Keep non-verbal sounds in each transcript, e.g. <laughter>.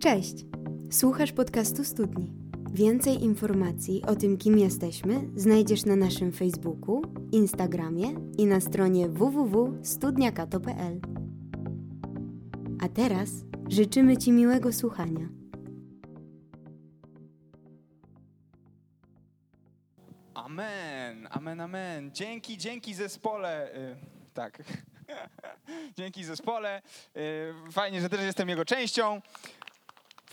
Cześć! Słuchasz podcastu Studni. Więcej informacji o tym, kim jesteśmy, znajdziesz na naszym Facebooku, Instagramie i na stronie www.studniakato.pl. A teraz życzymy Ci miłego słuchania. Amen, amen, amen. Dzięki, dzięki zespole. Y, tak. <laughs> dzięki zespole. Y, fajnie, że też jestem jego częścią.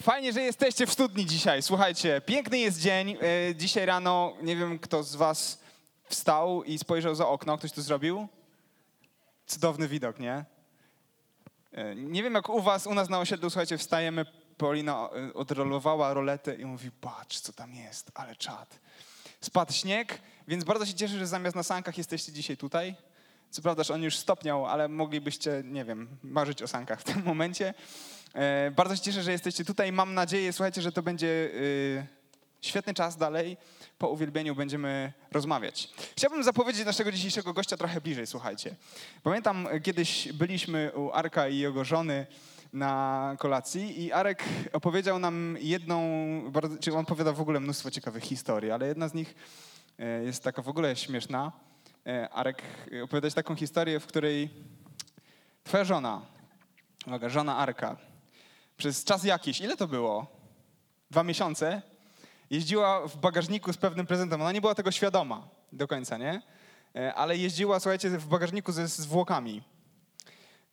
Fajnie, że jesteście w studni dzisiaj. Słuchajcie, piękny jest dzień. Y, dzisiaj rano, nie wiem kto z was wstał i spojrzał za okno. Ktoś to zrobił? Cudowny widok, nie? Y, Nie wiem jak u was, u nas na osiedlu, słuchajcie, wstajemy, Paulina y, odrolowała roletę i mówi, patrz co tam jest, ale czad. Spadł śnieg, więc bardzo się cieszę, że zamiast na sankach jesteście dzisiaj tutaj. Co prawda, że on już stopniał, ale moglibyście, nie wiem, marzyć o sankach w tym momencie. E, bardzo się cieszę, że jesteście tutaj. Mam nadzieję, słuchajcie, że to będzie y, świetny czas dalej. Po uwielbieniu będziemy rozmawiać. Chciałbym zapowiedzieć naszego dzisiejszego gościa trochę bliżej, słuchajcie. Pamiętam, e, kiedyś byliśmy u Arka i jego żony na kolacji i Arek opowiedział nam jedną, bardzo, czy on opowiada w ogóle mnóstwo ciekawych historii, ale jedna z nich e, jest taka w ogóle śmieszna. Arek opowiadać taką historię, w której twoja żona, uwaga, żona Arka, przez czas jakiś, ile to było? Dwa miesiące, jeździła w bagażniku z pewnym prezentem. Ona nie była tego świadoma do końca, nie? E, Ale jeździła, słuchajcie, w bagażniku ze zwłokami.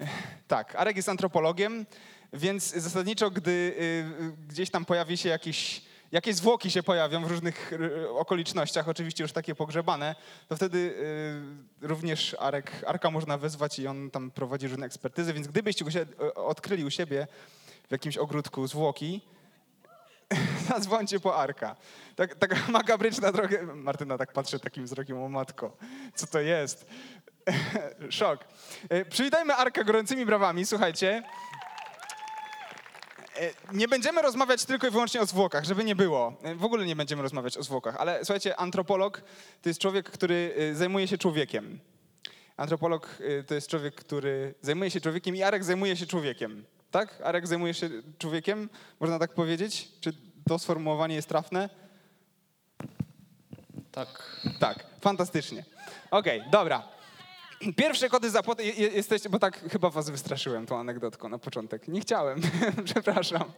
E, Tak, Arek jest antropologiem, więc zasadniczo, gdy y, gdzieś tam pojawi się jakiś, jakieś zwłoki się pojawią w różnych okolicznościach, oczywiście już takie pogrzebane, to wtedy również Arek, Arka można wezwać i on tam prowadzi różne ekspertyzy, więc gdybyście odkryli u siebie w jakimś ogródku zwłoki, <laughs> zadzwońcie po Arka. Tak, taka <laughs> makabryczna trochę... Martyna tak patrzy takim wzrokiem, o matko, co to jest? <laughs> Szok. E, Przywitajmy Arka gorącymi brawami, słuchajcie. E, Nie będziemy rozmawiać tylko i wyłącznie o zwłokach, żeby nie było. E, W ogóle nie będziemy rozmawiać o zwłokach, ale słuchajcie, antropolog to jest człowiek, który zajmuje się człowiekiem. Antropolog to jest człowiek, który zajmuje się człowiekiem i Arek zajmuje się człowiekiem. Tak? Arek zajmuje się człowiekiem? Można tak powiedzieć? Czy to sformułowanie jest trafne? Tak. Tak, fantastycznie. Okej, dobra. Pierwsze kody zapłaty je- jesteście, bo tak chyba was wystraszyłem tą anegdotką na początek. Nie chciałem, <laughs> przepraszam.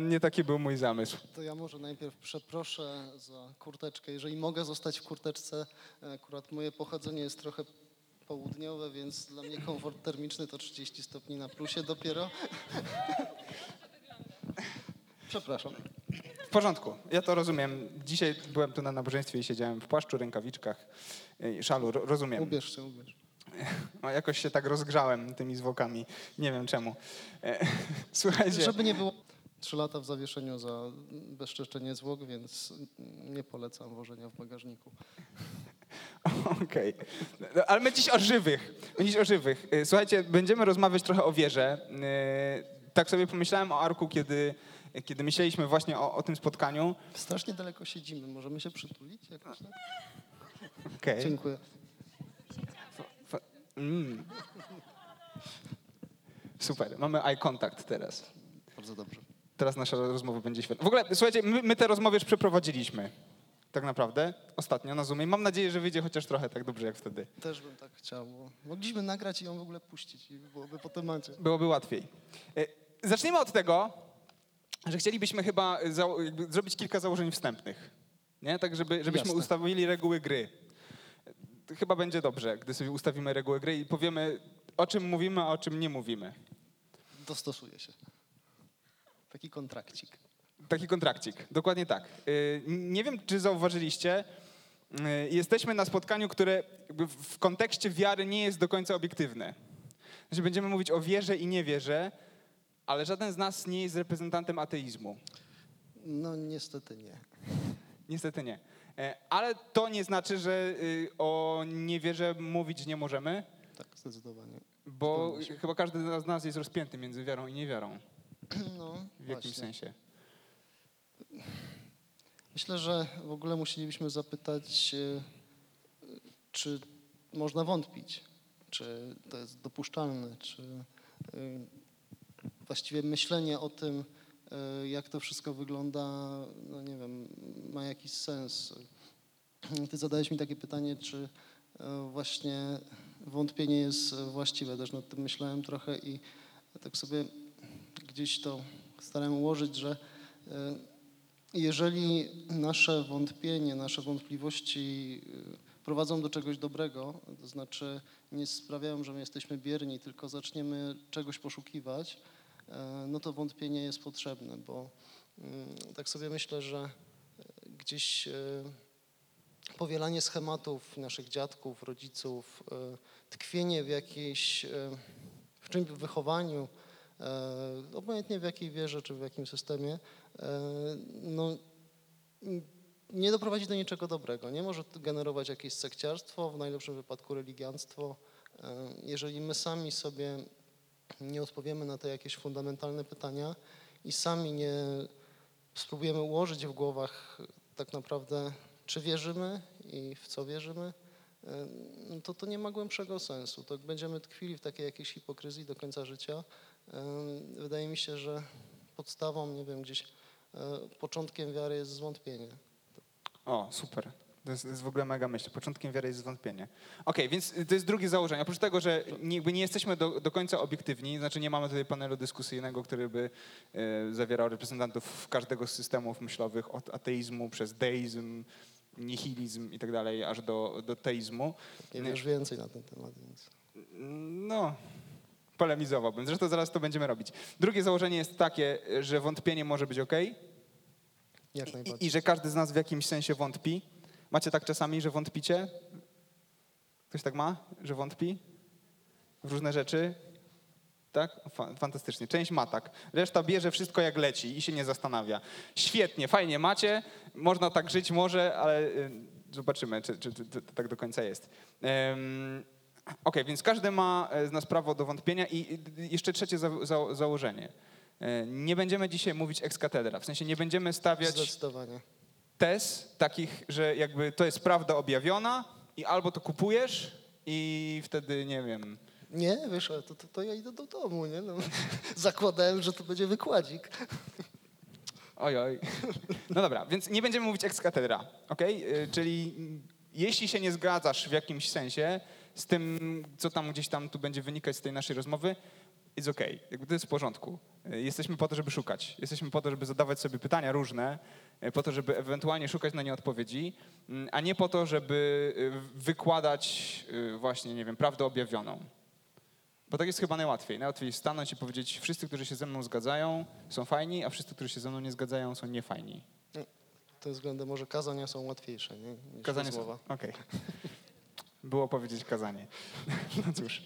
Nie taki był mój zamysł. To ja może najpierw przeproszę za kurteczkę. Jeżeli mogę zostać w kurteczce, akurat moje pochodzenie jest trochę południowe, więc dla mnie komfort termiczny to 30 stopni na plusie dopiero. Przepraszam. W porządku, ja to rozumiem. Dzisiaj byłem tu na nabożeństwie i siedziałem w płaszczu, rękawiczkach i szalu, ro- rozumiem. Ubierz się, ubierz. No, jakoś się tak rozgrzałem tymi zwłokami, nie wiem czemu. E, <laughs> Słuchajcie, Żeby nie było trzy lata w zawieszeniu za bezczeszczenie zwłok, więc nie polecam wożenia w bagażniku. <laughs> Okej. No, ale my dziś o żywych. My dziś o żywych. Y, Słuchajcie, będziemy rozmawiać trochę o wierze. Y, Tak sobie pomyślałem o Arku, kiedy, kiedy myśleliśmy właśnie o, o tym spotkaniu. Strasznie daleko siedzimy. Możemy się przytulić jakoś? tak? Okej. Dziękuję. Mm. Super, mamy eye contact teraz. Bardzo dobrze. Teraz nasza rozmowa będzie świetna. W ogóle, słuchajcie, my, my te rozmowy już przeprowadziliśmy. Tak naprawdę, ostatnio na Zoomie. Mam nadzieję, że wyjdzie chociaż trochę tak dobrze jak wtedy. Też bym tak chciał. Bo mogliśmy nagrać i ją w ogóle puścić i byłoby po temacie. byłoby łatwiej. E, Zacznijmy od tego, że chcielibyśmy chyba jakby zrobić kilka założeń wstępnych. Nie? Tak, żeby, żebyśmy Jasne. ustawili reguły gry. E, Chyba będzie dobrze, gdy sobie ustawimy reguły gry i powiemy, o czym mówimy, a o czym nie mówimy. Dostosuję się. Taki kontrakcik. Taki kontrakcik, dokładnie tak. E, Nie wiem, czy zauważyliście, e, jesteśmy na spotkaniu, które w kontekście wiary nie jest do końca obiektywne. Znaczy będziemy mówić o wierze i niewierze, ale żaden z nas nie jest reprezentantem ateizmu. No niestety nie. Niestety nie. E, Ale to nie znaczy, że y, o niewierze mówić nie możemy, Tak, zdecydowanie. bo chyba każdy z nas jest rozpięty między wiarą i niewiarą. No, W jakimś właśnie. sensie. Myślę, że w ogóle musielibyśmy zapytać, e, czy można wątpić, czy to jest dopuszczalne, czy e, właściwie myślenie o tym, e, jak to wszystko wygląda, no nie wiem, ma jakiś sens. Ty zadałeś mi takie pytanie, czy właśnie wątpienie jest właściwe. Też nad tym myślałem trochę i tak sobie gdzieś to starałem ułożyć, że jeżeli nasze wątpienie, nasze wątpliwości e, prowadzą do czegoś dobrego, to znaczy nie sprawiają, że my jesteśmy bierni, tylko zaczniemy czegoś poszukiwać, e, no to wątpienie jest potrzebne, bo mm, tak sobie myślę, że gdzieś powielanie schematów naszych dziadków, rodziców, tkwienie w jakiejś, w czymś wychowaniu, obojętnie w jakiej wierze czy w jakim systemie, no, nie doprowadzi do niczego dobrego. Nie może generować jakieś sekciarstwo, w najlepszym wypadku religianstwo. E, jeżeli my sami sobie nie odpowiemy na te jakieś fundamentalne pytania i sami nie spróbujemy ułożyć w głowach tak naprawdę, czy wierzymy i w co wierzymy, no to to nie ma głębszego sensu. To będziemy tkwili w takiej jakiejś hipokryzji do końca życia, Wydaje mi się, że podstawą, nie wiem, gdzieś e, początkiem wiary jest zwątpienie. O, super. To jest, to jest, w ogóle mega myśl. Początkiem wiary jest zwątpienie. Okej, okay, więc to jest drugie założenie. Oprócz tego, że nie, nie jesteśmy do, do, końca obiektywni, znaczy nie mamy tutaj panelu dyskusyjnego, który by e, zawierał reprezentantów każdego z systemów myślowych, od ateizmu przez deizm, nihilizm i tak dalej, aż do, do teizmu. Nie wiesz więcej na ten temat, więc... No, polemizowałbym. Zresztą zaraz to będziemy robić. Drugie założenie jest takie, że wątpienie może być ok. Jak najbardziej. I, I że każdy z nas w jakimś sensie wątpi. Macie tak czasami, że wątpicie? Ktoś tak ma, że wątpi? W różne rzeczy? Tak? Fantastycznie. Część ma tak. Reszta bierze wszystko jak leci i się nie zastanawia. Świetnie, fajnie macie, można tak żyć może, ale y, zobaczymy, czy, czy, czy to tak do końca jest. Um, OK, więc każdy ma z nas prawo do wątpienia i jeszcze trzecie za, za, założenie. E, nie będziemy dzisiaj mówić ex cathedra, w sensie nie będziemy stawiać tez takich, że jakby to jest prawda objawiona i albo to kupujesz i wtedy, nie wiem... Nie, wiesz, to, to, to ja idę do domu, nie? No, <laughs> zakładałem, że to będzie wykładzik. Oj, oj. No dobra, więc nie będziemy mówić ex cathedra, ok? E, czyli jeśli się nie zgadzasz w jakimś sensie, z tym, co tam gdzieś tam tu będzie wynikać z tej naszej rozmowy, jest ok, jakby to jest w porządku. Jesteśmy po to, żeby szukać. Jesteśmy po to, żeby zadawać sobie pytania różne, po to, żeby ewentualnie szukać na nie odpowiedzi, mm, a nie po to, żeby y, wykładać właśnie, nie wiem, prawdę objawioną. Bo tak jest chyba najłatwiej. Najłatwiej stanąć i powiedzieć, wszyscy, którzy się ze mną zgadzają, są fajni, a wszyscy, którzy się ze mną nie zgadzają, są niefajni. No, tym względem może kazania są łatwiejsze, nie? Niż kazania słowa. Okej. Okay. <laughs> było powiedzieć kazanie. <laughs> No cóż.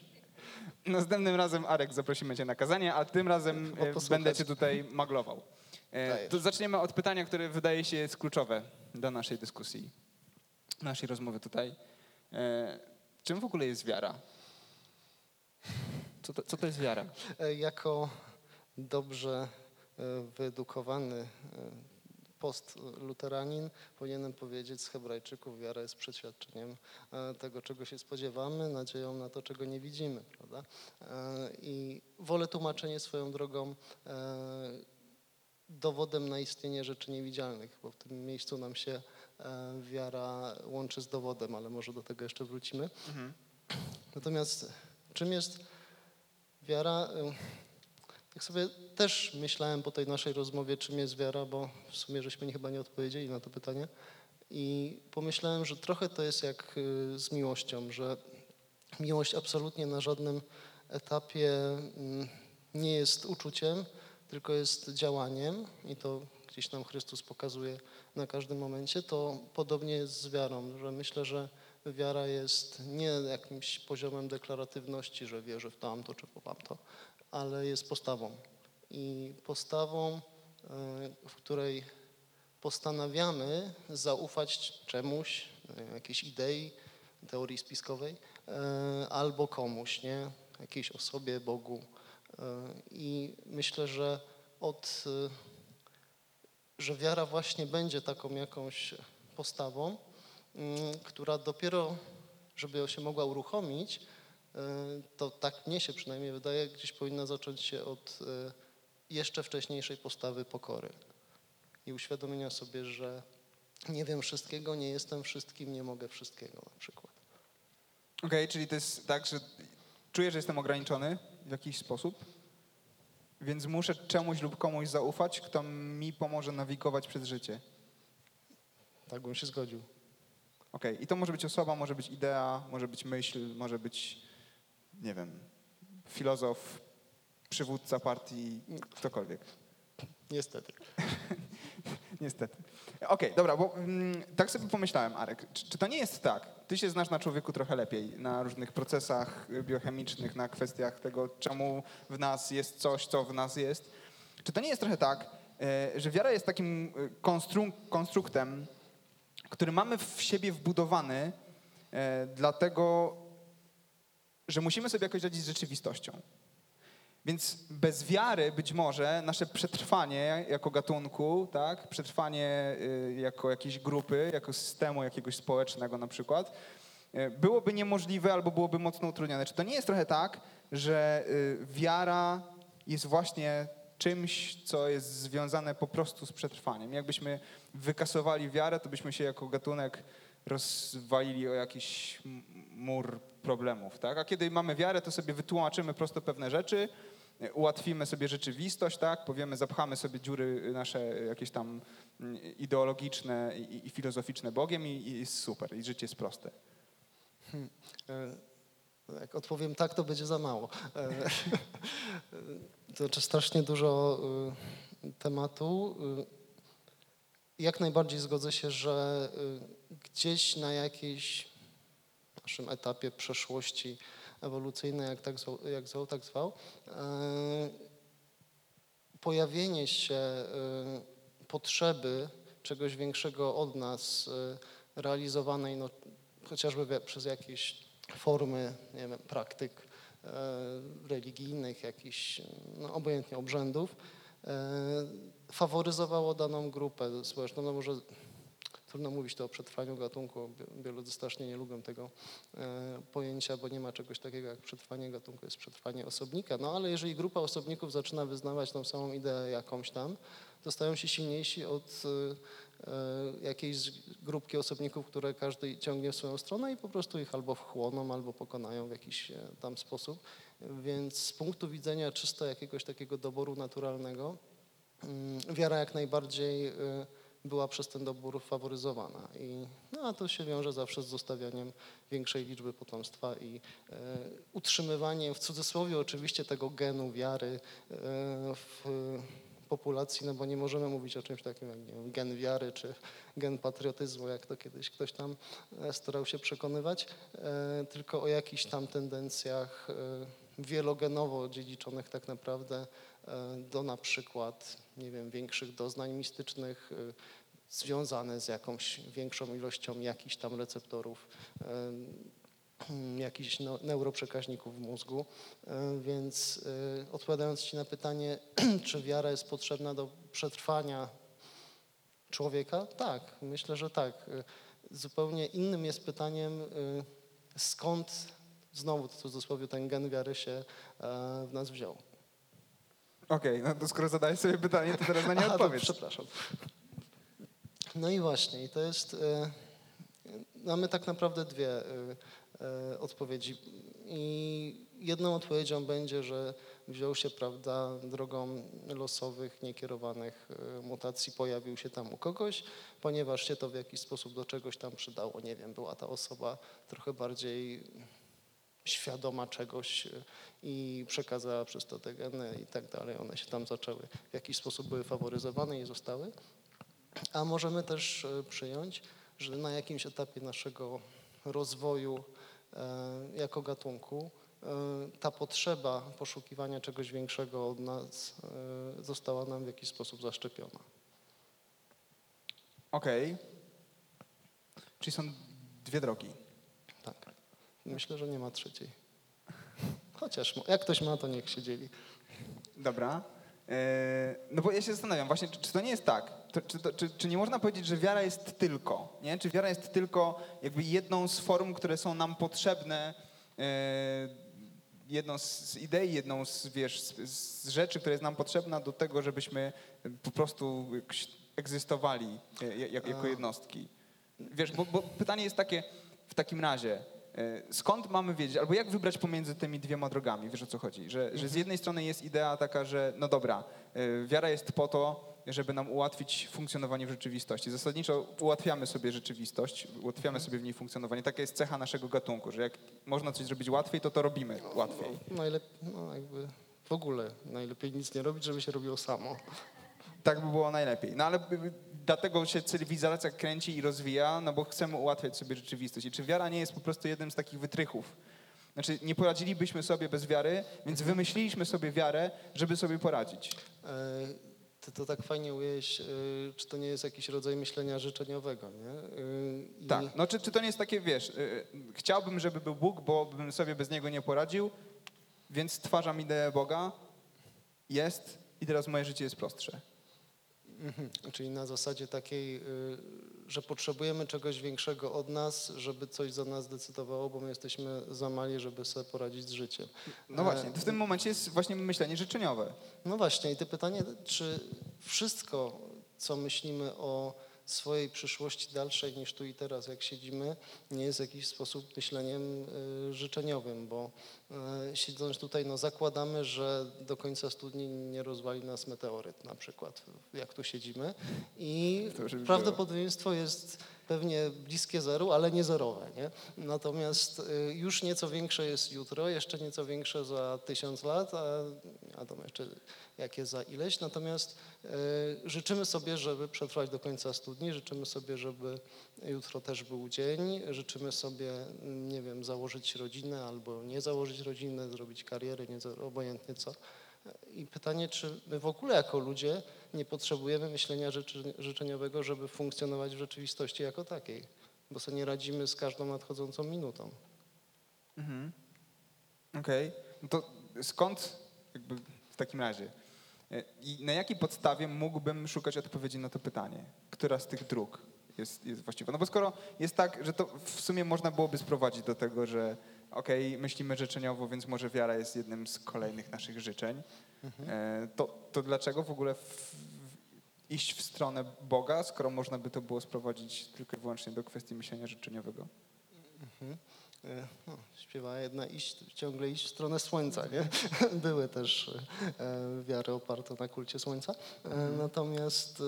Następnym razem, Arek, zaprosimy cię na kazanie, a tym razem e, będę cię tutaj maglował. E, to zaczniemy od pytania, które wydaje się jest kluczowe do naszej dyskusji, naszej rozmowy tutaj. E, czym w ogóle jest wiara? Co to, co to jest wiara? Jako dobrze wyedukowany postluteranin powinienem powiedzieć z Hebrajczyków, wiara jest przeświadczeniem e, tego, czego się spodziewamy, nadzieją na to, czego nie widzimy. Prawda? E, I wolę tłumaczenie swoją drogą e, dowodem na istnienie rzeczy niewidzialnych, bo w tym miejscu nam się wiara łączy z dowodem, ale może do tego jeszcze wrócimy. Mhm. Natomiast czym jest wiara? Tak sobie też myślałem po tej naszej rozmowie, czym jest wiara, bo w sumie żeśmy chyba nie odpowiedzieli na to pytanie. I pomyślałem, że trochę to jest jak y, z miłością, że miłość absolutnie na żadnym etapie mm, nie jest uczuciem, tylko jest działaniem i to gdzieś nam Chrystus pokazuje na każdym momencie, to podobnie jest z wiarą, że myślę, że wiara jest nie jakimś poziomem deklaratywności, że wierzę w tamto czy w tamto, ale jest postawą. I postawą, e, w której postanawiamy zaufać czemuś, e, jakiejś idei, teorii spiskowej, e, albo komuś, nie? Jakiejś osobie, Bogu. I myślę, że od, że wiara właśnie będzie taką jakąś postawą, mm, która dopiero, żeby się mogła uruchomić, E, to tak mnie się przynajmniej wydaje, gdzieś powinna zacząć się od e, jeszcze wcześniejszej postawy pokory i uświadomienia sobie, że nie wiem wszystkiego, nie jestem wszystkim, nie mogę wszystkiego na przykład. Okej, czyli to jest tak, że czuję, że jestem ograniczony w jakiś sposób, więc muszę czemuś lub komuś zaufać, kto mi pomoże nawigować przez życie. Tak bym się zgodził. Okej, i to może być osoba, może być idea, może być myśl, może być, nie wiem, filozof, przywódca partii, ktokolwiek. Niestety. <laughs> Niestety. Okej, dobra, bo mm, tak sobie pomyślałem, Arek, czy, czy to nie jest tak? Ty się znasz na człowieku trochę lepiej, na różnych procesach biochemicznych, na kwestiach tego, czemu w nas jest coś, co w nas jest. Czy to nie jest trochę tak, e, że wiara jest takim e, konstru- konstruktem, który mamy w siebie wbudowany, e, dlatego, że musimy sobie jakoś radzić z rzeczywistością. Więc bez wiary być może nasze przetrwanie jako gatunku, tak, przetrwanie y, jako jakiejś grupy, jako systemu jakiegoś społecznego na przykład, y, byłoby niemożliwe albo byłoby mocno utrudnione. Czy to nie jest trochę tak, że y, wiara jest właśnie czymś, co jest związane po prostu z przetrwaniem? Jakbyśmy wykasowali wiarę, to byśmy się jako gatunek rozwalili o jakiś mur problemów, tak? A kiedy mamy wiarę, to sobie wytłumaczymy prosto pewne rzeczy, e, ułatwimy sobie rzeczywistość, tak? Powiemy, zapchamy sobie dziury nasze jakieś tam ideologiczne i, i filozoficzne Bogiem i, i jest super, i życie jest proste. E, Jak odpowiem tak, to będzie za mało. E, <laughs> To znaczy strasznie dużo y, tematu. Y, Jak najbardziej zgodzę się, że y, gdzieś na jakiejś naszym etapie przeszłości ewolucyjnej, jak tak zwał, jak zwał tak zwał, e, pojawienie się y, potrzeby czegoś większego od nas, y, realizowanej no, chociażby przez jakieś formy, nie wiem, praktyk religijnych, jakichś, no, obojętnie obrzędów, faworyzowało daną grupę społeczną. No może trudno mówić to o przetrwaniu gatunku, bi- biolodzy strasznie nie lubią tego e, pojęcia, bo nie ma czegoś takiego jak przetrwanie gatunku, jest przetrwanie osobnika. No ale jeżeli grupa osobników zaczyna wyznawać tą samą ideę jakąś tam, to stają się silniejsi od e, e, jakiejś grupki osobników, które każdy ciągnie w swoją stronę i po prostu ich albo wchłoną, albo pokonają w jakiś tam sposób. Więc z punktu widzenia czysto jakiegoś takiego doboru naturalnego, wiara jak najbardziej e, była przez ten dobór faworyzowana. I, no, a to się wiąże zawsze z zostawianiem większej liczby potomstwa i e, utrzymywaniem w cudzysłowie oczywiście tego genu wiary e, w populacji, no bo nie możemy mówić o czymś takim jak wiem, gen wiary czy gen patriotyzmu, jak to kiedyś ktoś tam e, starał się przekonywać, e, tylko o jakichś tam tendencjach e, wielogenowo dziedziczonych tak naprawdę do na przykład, nie wiem, większych doznań mistycznych, e, związane z jakąś większą ilością jakichś tam receptorów, e, <clears throat> jakichś neuroprzekaźników w mózgu. E, Więc e, odpowiadając Ci na pytanie, <clears throat> czy wiara jest potrzebna do przetrwania człowieka? Tak, myślę, że tak. E, Zupełnie innym jest pytaniem, e, skąd znowu w cudzysłowie ten gen wiary się e, w nas wziął. Okej, no to skoro zadałeś sobie pytanie, to teraz na nie odpowiedz. przepraszam. No i właśnie, i to jest. E, mamy tak naprawdę dwie e, e, odpowiedzi. I jedną odpowiedzią będzie, że wziął się, prawda, drogą losowych, niekierowanych mutacji, pojawił się tam u kogoś, ponieważ się to w jakiś sposób do czegoś tam przydało. Nie wiem, była ta osoba trochę bardziej świadoma czegoś e, i przekazała przez to te geny i tak dalej. One się tam zaczęły, w jakiś sposób były faworyzowane i zostały. A możemy też e, przyjąć, że na jakimś etapie naszego rozwoju e, jako gatunku ta potrzeba poszukiwania czegoś większego od nas została nam w jakiś sposób zaszczepiona. Okej. Czyli są dwie drogi. Myślę, że nie ma trzeciej. Chociaż jak ktoś ma, to niech się dzieli. Dobra. E, No bo ja się zastanawiam właśnie, czy, czy to nie jest tak? To, czy, to, czy, czy nie można powiedzieć, że wiara jest tylko, nie? Czy wiara jest tylko jakby jedną z form, które są nam potrzebne e, jedną z idei, jedną z, wiesz, z, z rzeczy, która jest nam potrzebna do tego, żebyśmy po prostu egzystowali e, jak, jako jednostki. Wiesz, bo, bo pytanie jest takie w takim razie, skąd mamy wiedzieć, albo jak wybrać pomiędzy tymi dwiema drogami, wiesz o co chodzi, że, że z jednej strony jest idea taka, że no dobra, e, wiara jest po to, żeby nam ułatwić funkcjonowanie w rzeczywistości. Zasadniczo ułatwiamy sobie rzeczywistość, ułatwiamy sobie w niej funkcjonowanie. Taka jest cecha naszego gatunku, że jak można coś zrobić łatwiej, to to robimy łatwiej. Najlepiej, no jakby w ogóle najlepiej nic nie robić, żeby się robiło samo. Tak by było najlepiej. No ale dlatego się cywilizacja kręci i rozwija, no bo chcemy ułatwiać sobie rzeczywistość. I czy wiara nie jest po prostu jednym z takich wytrychów? Znaczy, nie poradzilibyśmy sobie bez wiary, więc wymyśliliśmy sobie wiarę, żeby sobie poradzić. E, Ty to tak fajnie ujeść, czy to nie jest jakiś rodzaj myślenia życzeniowego, nie? E, I Tak, no czy, czy to nie jest takie, wiesz, chciałbym, żeby był Bóg, bo bym sobie bez Niego nie poradził, więc stwarzam ideę Boga, jest i teraz moje życie jest prostsze. Mhm. Czyli na zasadzie takiej, y, że potrzebujemy czegoś większego od nas, żeby coś za nas decydowało, bo my jesteśmy za mali, żeby sobie poradzić z życiem. No właśnie, w tym momencie jest właśnie myślenie życzeniowe. No właśnie, i to pytanie, czy wszystko, co myślimy o swojej przyszłości dalszej niż tu i teraz, jak siedzimy, nie jest w jakiś sposób myśleniem y, życzeniowym, bo y, siedząc tutaj, no zakładamy, że do końca studni nie rozwali nas meteoryt na przykład, jak tu siedzimy. I prawdopodobieństwo jest pewnie bliskie zeru, ale nie zerowe, nie? Natomiast y, już nieco większe jest jutro, jeszcze nieco większe za tysiąc lat, a, to jeszcze jakie za ileś. Natomiast y, życzymy sobie, żeby przetrwać do końca studni, życzymy sobie, żeby jutro też był dzień, życzymy sobie, nie wiem, założyć rodzinę albo nie założyć rodziny, zrobić karierę, nie, obojętnie co. I pytanie, czy my w ogóle jako ludzie nie potrzebujemy myślenia życzy, życzeniowego, żeby funkcjonować w rzeczywistości jako takiej, bo sobie nie radzimy z każdą nadchodzącą minutą. Mhm. Okej, no to skąd jakby w takim razie e, i na jakiej podstawie mógłbym szukać odpowiedzi na to pytanie? Która z tych dróg jest, jest właściwa? No bo skoro jest tak, że to w sumie można byłoby sprowadzić do tego, że okej, myślimy życzeniowo, więc może wiara jest jednym z kolejnych naszych życzeń, e, to, to dlaczego w ogóle w, iść w stronę Boga, skoro można by to było sprowadzić tylko i wyłącznie do kwestii myślenia życzeniowego? Mhm. E, No, śpiewa jedna iść, ciągle iść w stronę słońca, nie? <laughs> Były też e, wiary oparte na kulcie słońca. E, Natomiast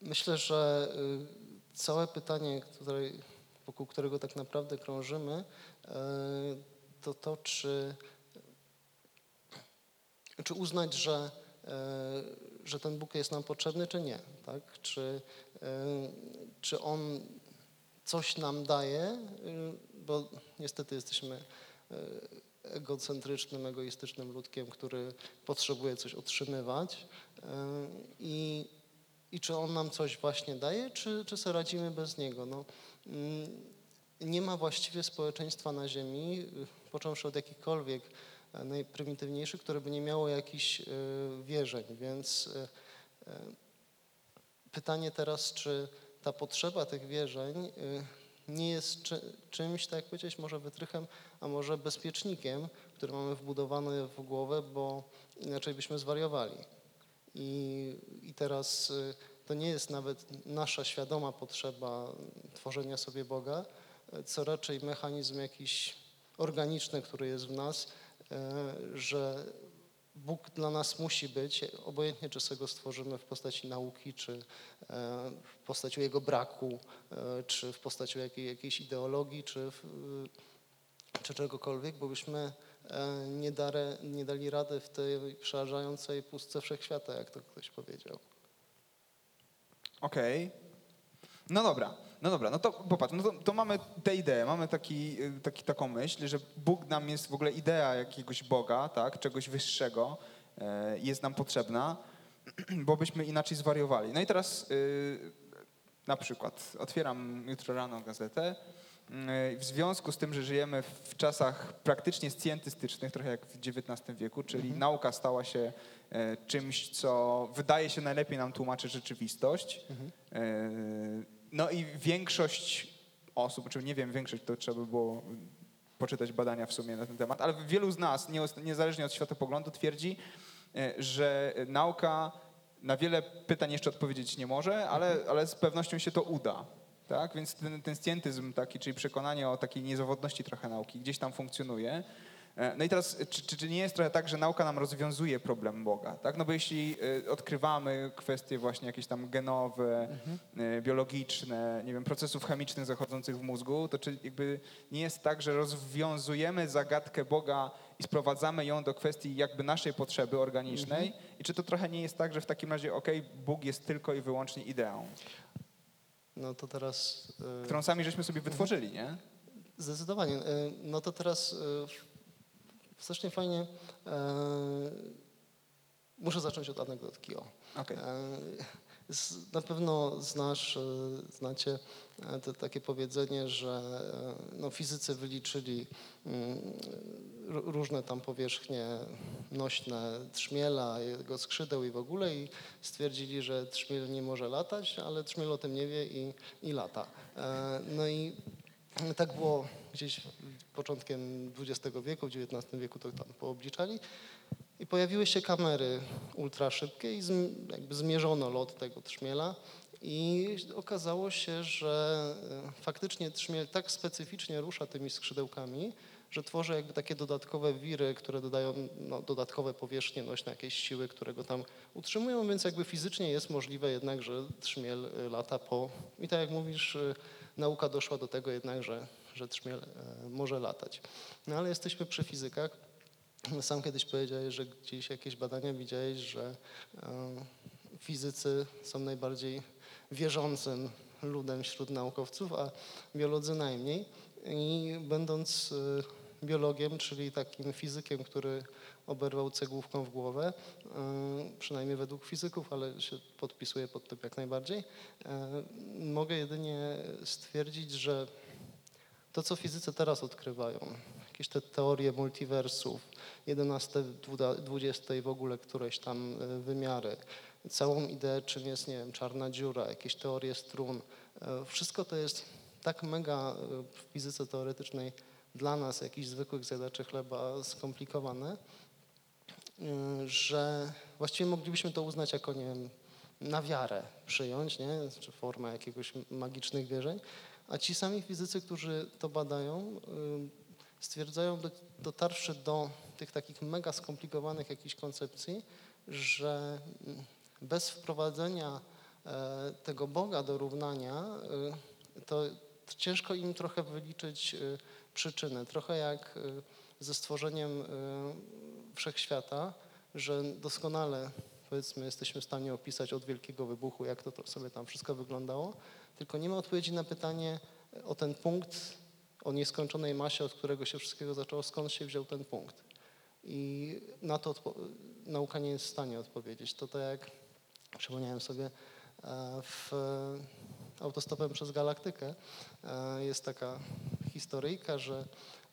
myślę, że całe pytanie, które, wokół którego tak naprawdę krążymy, e, to to, czy, czy uznać, że, e, że ten Bóg jest nam potrzebny, czy nie. Tak? Czy, e, czy On coś nam daje, bo niestety jesteśmy egocentrycznym, egoistycznym ludkiem, który potrzebuje coś otrzymywać. I, i czy on nam coś właśnie daje, czy, czy sobie radzimy bez niego? No, nie ma właściwie społeczeństwa na Ziemi, y, począwszy od jakichkolwiek e, najprymitywniejszych, które by nie miało jakichś y, wierzeń, więc y, pytanie teraz, czy ta potrzeba tych wierzeń y, nie jest czy, czymś, tak jak powiedziałeś, może wytrychem, a może bezpiecznikiem, który mamy wbudowany w głowę, bo inaczej byśmy zwariowali. I, i teraz y, to nie jest nawet nasza świadoma potrzeba tworzenia sobie Boga, co raczej mechanizm jakiś organiczny, który jest w nas, y, że Bóg dla nas musi być, obojętnie czy sobie go stworzymy w postaci nauki, czy e, w postaci jego braku, e, czy w postaci jakiej, jakiejś ideologii, czy, w, czy czegokolwiek, bo byśmy e, nie, dare, nie dali rady w tej przerażającej pustce wszechświata, jak to ktoś powiedział. Okej. No dobra, no dobra, no to popatrz, no to, to mamy tę ideę, mamy taki, y, taki, taką myśl, że Bóg nam jest w ogóle idea jakiegoś Boga, tak, czegoś wyższego e, jest nam potrzebna, <clears throat> bo byśmy inaczej zwariowali. No i teraz y, na przykład otwieram jutro rano gazetę, y, w związku z tym, że żyjemy w czasach praktycznie scjentystycznych, trochę jak w XIX wieku, czyli nauka stała się czymś, co wydaje się najlepiej nam tłumaczy rzeczywistość. E, No i większość osób, czy nie wiem, większość to trzeba by było poczytać badania w sumie na ten temat, ale wielu z nas, nie- niezależnie od światopoglądu, twierdzi, e, że nauka na wiele pytań jeszcze odpowiedzieć nie może, ale, ale z pewnością się to uda. Tak? Więc ten, ten scientyzm taki, czyli przekonanie o takiej niezawodności trochę nauki gdzieś tam funkcjonuje. E, No i teraz, czy, czy, czy nie jest trochę tak, że nauka nam rozwiązuje problem Boga? Tak? No bo jeśli e, odkrywamy kwestie właśnie jakieś tam genowe, e, biologiczne, nie wiem, procesów chemicznych zachodzących w mózgu, to czy jakby nie jest tak, że rozwiązujemy zagadkę Boga i sprowadzamy ją do kwestii jakby naszej potrzeby organicznej? I czy to trochę nie jest tak, że w takim razie, okej, Bóg jest tylko i wyłącznie ideą, No to teraz... którą sami żeśmy sobie wytworzyli, nie? Zdecydowanie. No to teraz strasznie fajnie. e, Muszę zacząć od anegdotki. O. Okej. E, Na pewno znasz, e, znacie e, to takie powiedzenie, że no, fizycy wyliczyli mm, różne tam powierzchnie nośne trzmiela, jego skrzydeł i w ogóle i stwierdzili, że trzmiel nie może latać, ale trzmiel o tym nie wie i, i lata. No i tak było gdzieś początkiem XX wieku, XIX wieku to tam poobliczali. I pojawiły się kamery ultraszybkie i jakby zmierzono lot tego trzmiela i okazało się, że e, faktycznie trzmiel tak specyficznie rusza tymi skrzydełkami, że tworzy jakby takie dodatkowe wiry, które dodają no, dodatkowe powierzchnie nośne, jakieś siły, które go tam utrzymują, więc jakby fizycznie jest możliwe jednak, że trzmiel e, lata po... I tak jak mówisz, e, nauka doszła do tego jednak, że, że e, może latać. No ale jesteśmy przy fizykach. Sam kiedyś powiedziałeś, że gdzieś jakieś badania widziałeś, że e, fizycy są najbardziej wierzącym ludem wśród naukowców, a biolodzy najmniej. I będąc e, biologiem, czyli takim fizykiem, który oberwał cegłówką w głowę, przynajmniej według fizyków, ale się podpisuję pod tym jak najbardziej, mogę jedynie stwierdzić, że to, co fizycy teraz odkrywają, jakieś te teorie multiversów, 11, 20 i w ogóle któreś tam e, wymiary, całą ideę, czym jest, nie wiem, czarna dziura, jakieś teorie strun, e, wszystko to jest tak mega e, w fizyce teoretycznej dla nas, jakichś zwykłych zjadaczy chleba, skomplikowane, że właściwie moglibyśmy to uznać jako, nie wiem, na wiarę przyjąć, nie? czy formę jakiegoś magicznych wierzeń, a ci sami fizycy, którzy to badają, y, stwierdzają, do- dotarwszy do tych takich mega skomplikowanych jakichś koncepcji, że mm, bez wprowadzenia e, tego Boga do równania, y, to ciężko im trochę wyliczyć y, przyczynę. Trochę jak ze stworzeniem wszechświata, że doskonale powiedzmy jesteśmy w stanie opisać od wielkiego wybuchu, jak to, to sobie tam wszystko wyglądało, tylko nie ma odpowiedzi na pytanie o ten punkt, o nieskończonej masie, od którego się wszystkiego zaczęło, skąd się wziął ten punkt. I na to nauka nie jest w stanie odpowiedzieć. To tak jak przypomniałem sobie e, w autostopem przez galaktykę e, jest taka historyjka, że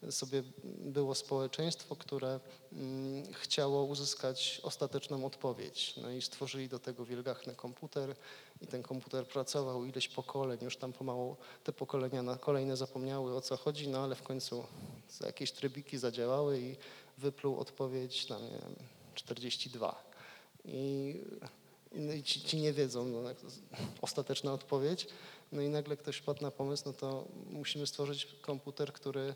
sobie było społeczeństwo, które mm, chciało uzyskać ostateczną odpowiedź. No i stworzyli do tego wielgachny komputer i ten komputer pracował ileś pokoleń, już tam pomału te pokolenia na kolejne zapomniały o co chodzi, no ale w końcu jakieś trybiki zadziałały i wypluł odpowiedź na nie wiem, 42. I, no i ci, ci nie wiedzą, no, ostateczna odpowiedź. No i nagle ktoś wpadł na pomysł, no to musimy stworzyć komputer, który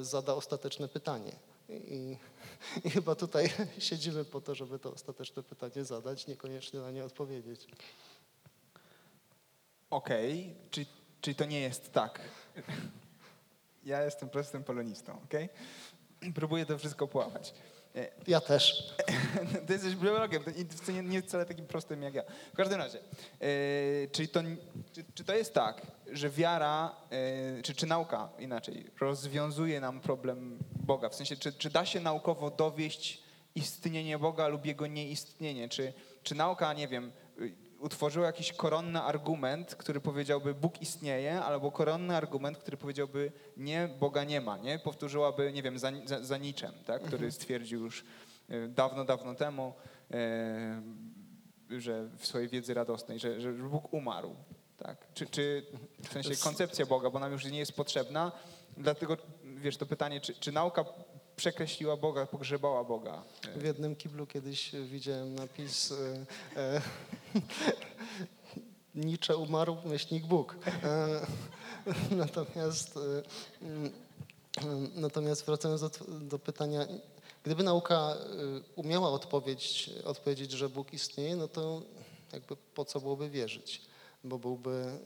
zada ostateczne pytanie. I, I chyba tutaj <laughs> siedzimy po to, żeby to ostateczne pytanie zadać, niekoniecznie na nie odpowiedzieć. Okej, czyli, czyli to nie jest tak. Ja jestem prostym polonistą, okej? Próbuję to wszystko połapać. Ja też. <laughs> Ty jesteś biologiem, to nie, nie, wcale takim prostym jak ja. W każdym razie, e, czyli to, czy, czy to jest tak, że wiara, e, czy, czy nauka inaczej, rozwiązuje nam problem Boga? W sensie, czy, czy da się naukowo dowieść istnienie Boga lub jego nieistnienie? Czy, czy nauka, nie wiem, utworzyła jakiś koronny argument, który powiedziałby Bóg istnieje, albo koronny argument, który powiedziałby nie, Boga nie ma, nie? Powtórzyłaby, nie wiem, za, za, za Niczem, tak? który stwierdził już y, dawno, dawno temu, y, że w swojej wiedzy radosnej, że, że Bóg umarł. Tak? Czy, czy w sensie koncepcja Boga, bo nam już nie jest potrzebna, dlatego wiesz, to pytanie, czy, czy nauka przekreśliła Boga, pogrzebała Boga? W jednym kiblu kiedyś widziałem napis e, e, <laughs> Nietzsche umarł, myślnik Bóg. E, natomiast, e, mm, natomiast wracając do, do pytania, gdyby nauka e, umiała odpowiedź, odpowiedzieć, że Bóg istnieje, no to jakby po co byłoby wierzyć, bo byłby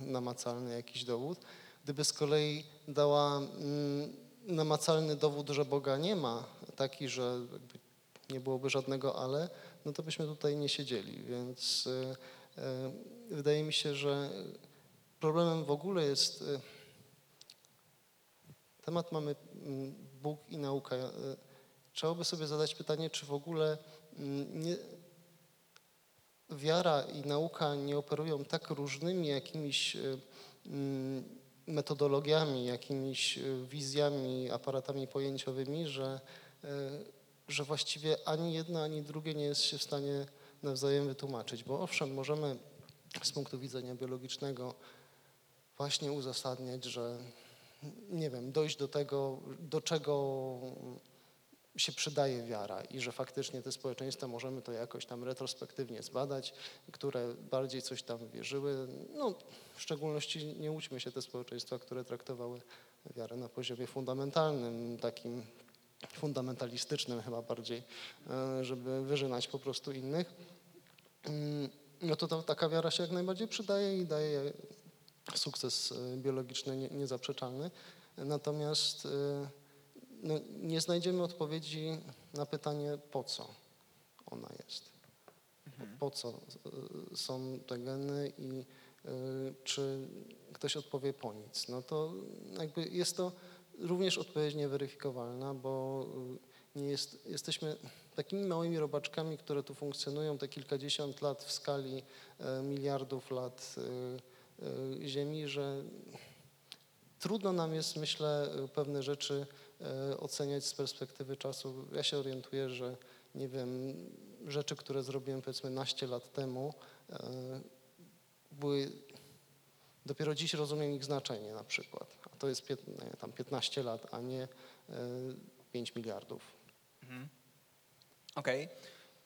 namacalny jakiś dowód. Gdyby z kolei dała mm, namacalny dowód, że Boga nie ma, taki, że nie byłoby żadnego ale, no to byśmy tutaj nie siedzieli. Więc e, e, wydaje mi się, że problemem w ogóle jest e, temat mamy mm, Bóg i nauka. Trzeba by sobie zadać pytanie, czy w ogóle mm, nie, wiara i nauka nie operują tak różnymi jakimiś mm, metodologiami, jakimiś wizjami, aparatami pojęciowymi, że, że właściwie ani jedno, ani drugie nie jest się w stanie nawzajem wytłumaczyć. Bo owszem, możemy z punktu widzenia biologicznego właśnie uzasadniać, że nie wiem, dojść do tego, do czego się przydaje wiara i że faktycznie te społeczeństwa możemy to jakoś tam retrospektywnie zbadać, które bardziej coś tam wierzyły. No, w szczególności nie łudźmy się te społeczeństwa, które traktowały wiarę na poziomie fundamentalnym, takim fundamentalistycznym chyba bardziej, e, żeby wyżynać po prostu innych. Mm, No to, to taka wiara się jak najbardziej przydaje i daje sukces e, biologiczny nie- niezaprzeczalny. Natomiast e, no, nie znajdziemy odpowiedzi na pytanie, po co ona jest. Po co są te geny i czy ktoś odpowie po nic. No to jakby jest to również odpowiedź nieweryfikowalna, bo y, nie jest, jesteśmy takimi małymi robaczkami, które tu funkcjonują te kilkadziesiąt lat w skali e, miliardów lat y, y, Ziemi, że trudno nam jest, myślę, pewne rzeczy e, oceniać z perspektywy czasu. Ja się orientuję, że nie wiem, rzeczy, które zrobiłem powiedzmy naście lat temu, e, były, dopiero dziś rozumiem ich znaczenie na przykład. To jest tam 15 lat, a nie e, 5 miliardów. Mhm. Okej.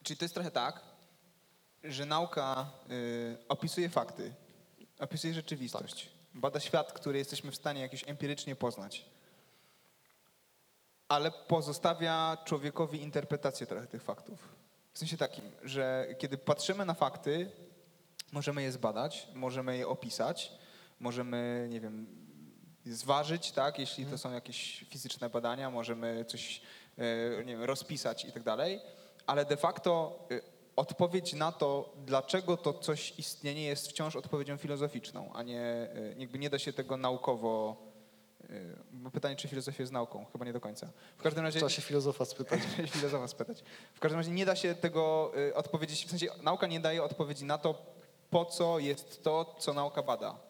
Czyli to jest trochę tak, że nauka y, opisuje fakty, opisuje rzeczywistość, bada świat, który jesteśmy w stanie jakoś empirycznie poznać, ale pozostawia człowiekowi interpretację trochę tych faktów. W sensie takim, że kiedy patrzymy na fakty, możemy je zbadać, możemy je opisać, możemy, nie wiem, zważyć, tak, jeśli to są jakieś fizyczne badania, możemy coś, e, nie wiem, rozpisać i tak dalej, ale de facto e, odpowiedź na to, dlaczego to coś istnieje, jest wciąż odpowiedzią filozoficzną, a nie, e, jakby nie da się tego naukowo, bo pytanie, czy filozofia jest nauką, chyba nie do końca. W każdym razie... Trzeba się filozofa spytać. <laughs> filozofa spytać. W każdym razie nie da się tego odpowiedzieć, w sensie nauka nie daje odpowiedzi na to, po co jest to, co nauka bada.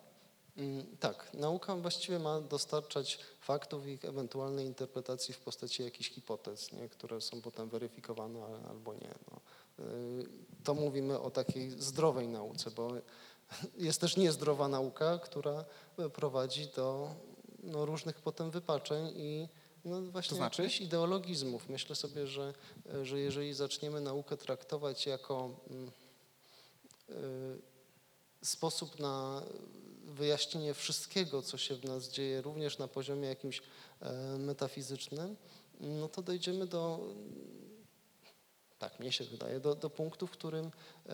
Mm, Tak, nauka właściwie ma dostarczać faktów i ich ewentualnej interpretacji w postaci jakichś hipotez, nie, które są potem weryfikowane albo nie. No. Y, To mówimy o takiej zdrowej nauce, bo <laughs> jest też niezdrowa nauka, która prowadzi do no, różnych potem wypaczeń i no, właśnie To znaczy? jakichś ideologizmów. Myślę sobie, że, że jeżeli zaczniemy naukę traktować jako mm, y, sposób na wyjaśnienie wszystkiego, co się w nas dzieje, również na poziomie jakimś e, metafizycznym, no to dojdziemy do, tak mnie się wydaje, do, do punktu, w którym e,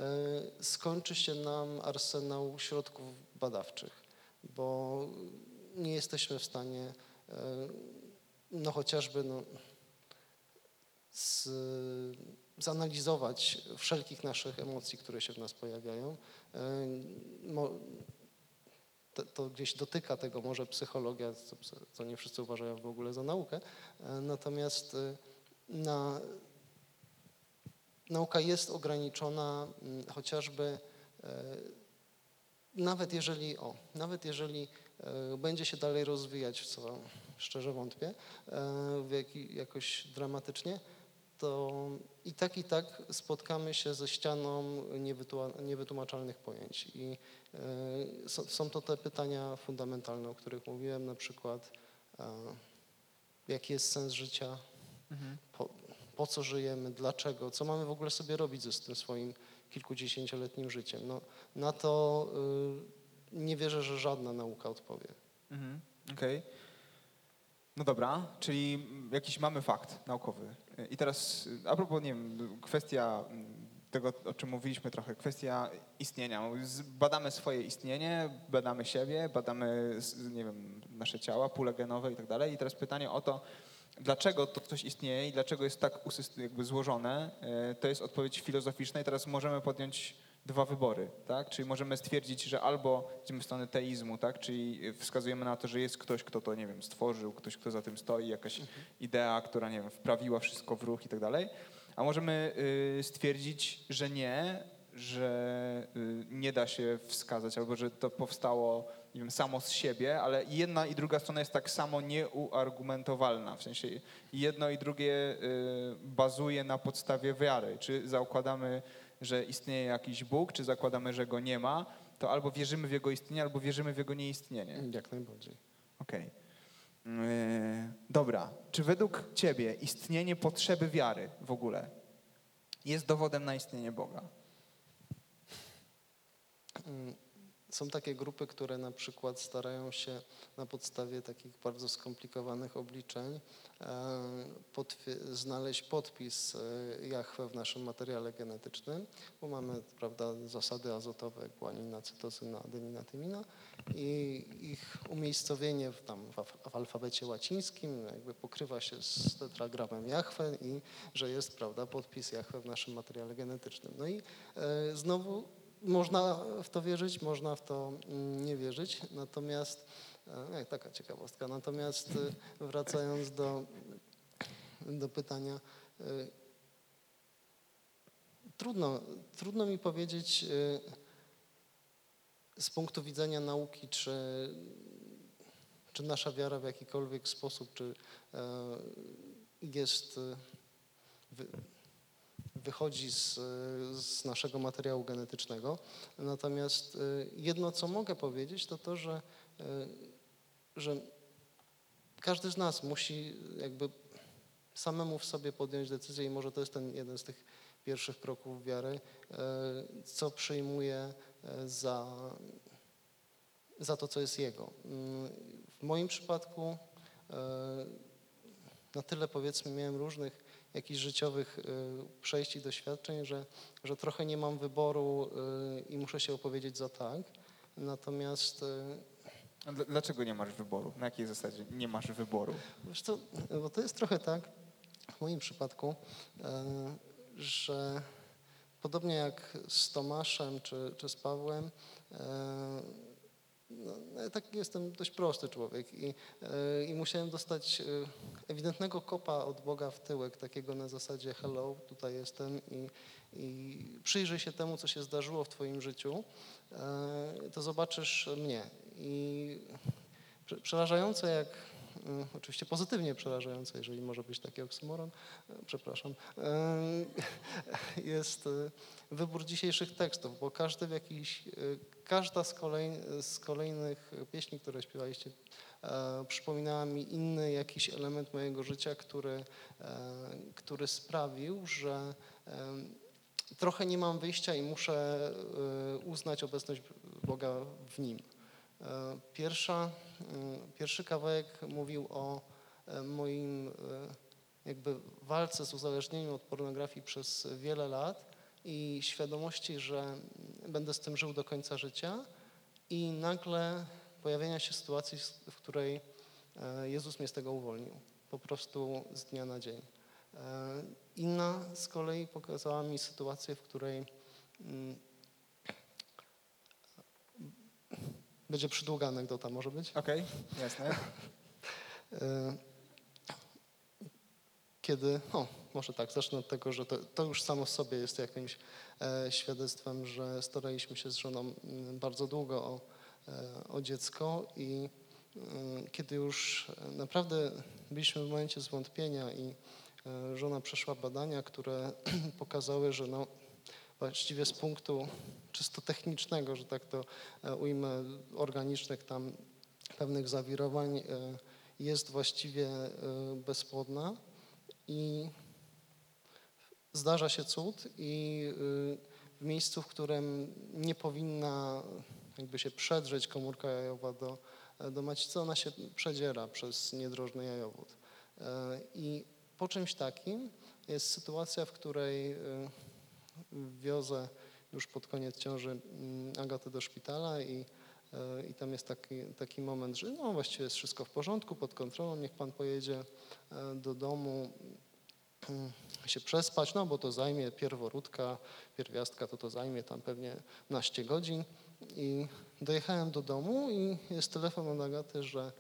skończy się nam arsenał środków badawczych, bo nie jesteśmy w stanie, e, no chociażby, no, z, zanalizować wszelkich naszych emocji, które się w nas pojawiają. E, to, to gdzieś dotyka tego może psychologia, co, co nie wszyscy uważają w ogóle za naukę. E, Natomiast e, na, nauka jest ograniczona mm, chociażby nawet jeżeli, o, nawet jeżeli będzie się dalej rozwijać, w co szczerze wątpię, w jaki, jakoś dramatycznie, to i tak, i tak spotkamy się ze ścianą niewytłumaczalnych pojęć. I e, są, to te pytania fundamentalne, o których mówiłem, na przykład e, jaki jest sens życia, Mhm. po, po co żyjemy, dlaczego, co mamy w ogóle sobie robić ze tym swoim kilkudziesięcioletnim życiem. No, na to y, nie wierzę, że żadna nauka odpowie. Mhm. Okej. No dobra, czyli jakiś mamy fakt naukowy. I teraz a propos, nie wiem, kwestia mm, tego, o czym mówiliśmy trochę, kwestia istnienia. Badamy swoje istnienie, badamy siebie, badamy, nie wiem, nasze ciała, pule genowe i tak dalej. I teraz pytanie o to, dlaczego to coś istnieje i dlaczego jest tak jakby złożone, y, to jest odpowiedź filozoficzna i teraz możemy podjąć dwa wybory, tak? Czyli możemy stwierdzić, że albo idziemy w stronę teizmu, tak? Czyli wskazujemy na to, że jest ktoś, kto to, nie wiem, stworzył, ktoś, kto za tym stoi, jakaś idea, która, nie wiem, wprawiła wszystko w ruch i tak dalej. A możemy y, stwierdzić, że nie, że y, nie da się wskazać, albo że to powstało, nie wiem, samo z siebie, ale jedna i druga strona jest tak samo nieuargumentowalna. W sensie jedno i drugie y, bazuje na podstawie wiary. Czy zakładamy, że istnieje jakiś Bóg, czy zakładamy, że go nie ma, to albo wierzymy w jego istnienie, albo wierzymy w jego nieistnienie. Jak najbardziej. Okej. Yy, dobra. Czy według Ciebie istnienie potrzeby wiary w ogóle jest dowodem na istnienie Boga? Są takie grupy, które na przykład starają się na podstawie takich bardzo skomplikowanych obliczeń e, znaleźć podpis e, Jahwe w naszym materiale genetycznym, bo mamy prawda, zasady azotowe, guanina, cytozyna, adenina, tymina i ich umiejscowienie w, tam, w, alf- w alfabecie łacińskim jakby pokrywa się z tetragramem Jahwe i że jest prawda, podpis Jahwe w naszym materiale genetycznym. No i e, znowu można w to wierzyć, można w to mm, nie wierzyć, natomiast, e, jak taka ciekawostka, natomiast e, wracając do, do pytania, e, trudno, trudno mi powiedzieć z punktu widzenia nauki, czy, czy nasza wiara w jakikolwiek sposób, czy jest, wychodzi z, z naszego materiału genetycznego. Natomiast e, jedno, co mogę powiedzieć, to to, że, e, że każdy z nas musi jakby samemu w sobie podjąć decyzję i może to jest ten jeden z tych pierwszych kroków wiary, e, co przyjmuje za, za to, co jest jego. W moim przypadku na tyle powiedzmy miałem różnych jakichś życiowych e, przejść i doświadczeń, że, że trochę nie mam wyboru e, i muszę się opowiedzieć za tak. Natomiast dl- Dlaczego nie masz wyboru? Na jakiej zasadzie nie masz wyboru? Wiesz co, bo to jest trochę tak w moim przypadku, że podobnie jak z Tomaszem czy, czy z Pawłem, no, tak jestem dość prosty człowiek i, e, i musiałem dostać e, ewidentnego kopa od Boga w tyłek, takiego na zasadzie hello, tutaj jestem i, i przyjrzyj się temu, co się zdarzyło w twoim życiu, e, to zobaczysz mnie. I prze- przerażające jak Oczywiście pozytywnie przerażające, jeżeli może być taki oksymoron, przepraszam, <laughs> jest wybór dzisiejszych tekstów, bo każdy w jakiś, każda z, kolej, z kolejnych pieśni, które śpiewaliście, e, przypominała mi inny jakiś element mojego życia, który, e, który sprawił, że em, trochę nie mam wyjścia i muszę e, uznać obecność Boga w nim. E, Pierwsza, mm, pierwszy kawałek mówił o e, moim e, jakby walce z uzależnieniem od pornografii przez wiele lat i świadomości, że będę z tym żył do końca życia i nagle pojawienia się sytuacji, w której e, Jezus mnie z tego uwolnił. Po prostu z dnia na dzień. E, Inna z kolei pokazała mi sytuację, w której mm, będzie przydługa anegdota, może być? Okej, jasne. E, Kiedy, o, może tak, zacznę od tego, że to, to już samo w sobie jest jakimś e, świadectwem, że staraliśmy się z żoną bardzo długo o, e, o dziecko i mm, kiedy już naprawdę byliśmy w momencie zwątpienia i e, żona przeszła badania, które <clears throat> pokazały, że no, właściwie z punktu czysto technicznego, że tak to e, ujmę, organicznych tam pewnych zawirowań, e, jest właściwie e, bezpłodna i zdarza się cud i e, w miejscu, w którym nie powinna jakby się przedrzeć komórka jajowa do, do macicy, ona się przedziera przez niedrożny jajowód. E, I po czymś takim jest sytuacja, w której wiozę już pod koniec ciąży mm, Agatę do szpitala i, e, i tam jest taki, taki moment, że no właściwie jest wszystko w porządku, pod kontrolą, niech pan pojedzie e, do domu mm, się przespać, no bo to zajmie pierworódka, pierwiastka, to to zajmie tam pewnie naście godzin i dojechałem do domu i jest telefon od Agaty, że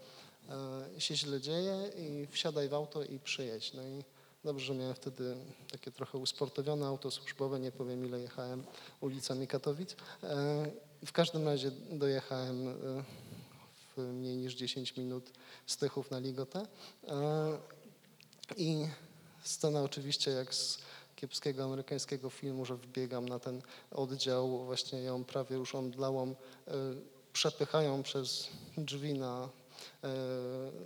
e, się źle dzieje i wsiadaj w auto i przyjedź. No i Dobrze, że miałem wtedy takie trochę usportowione auto służbowe, nie powiem ile jechałem ulicami Katowic. E, w każdym razie dojechałem e, w mniej niż 10 minut z Tychów na Ligotę. I scena oczywiście jak z kiepskiego amerykańskiego filmu, że wbiegam na ten oddział, właśnie ją prawie już omdlałą, przepychają przez drzwi na E,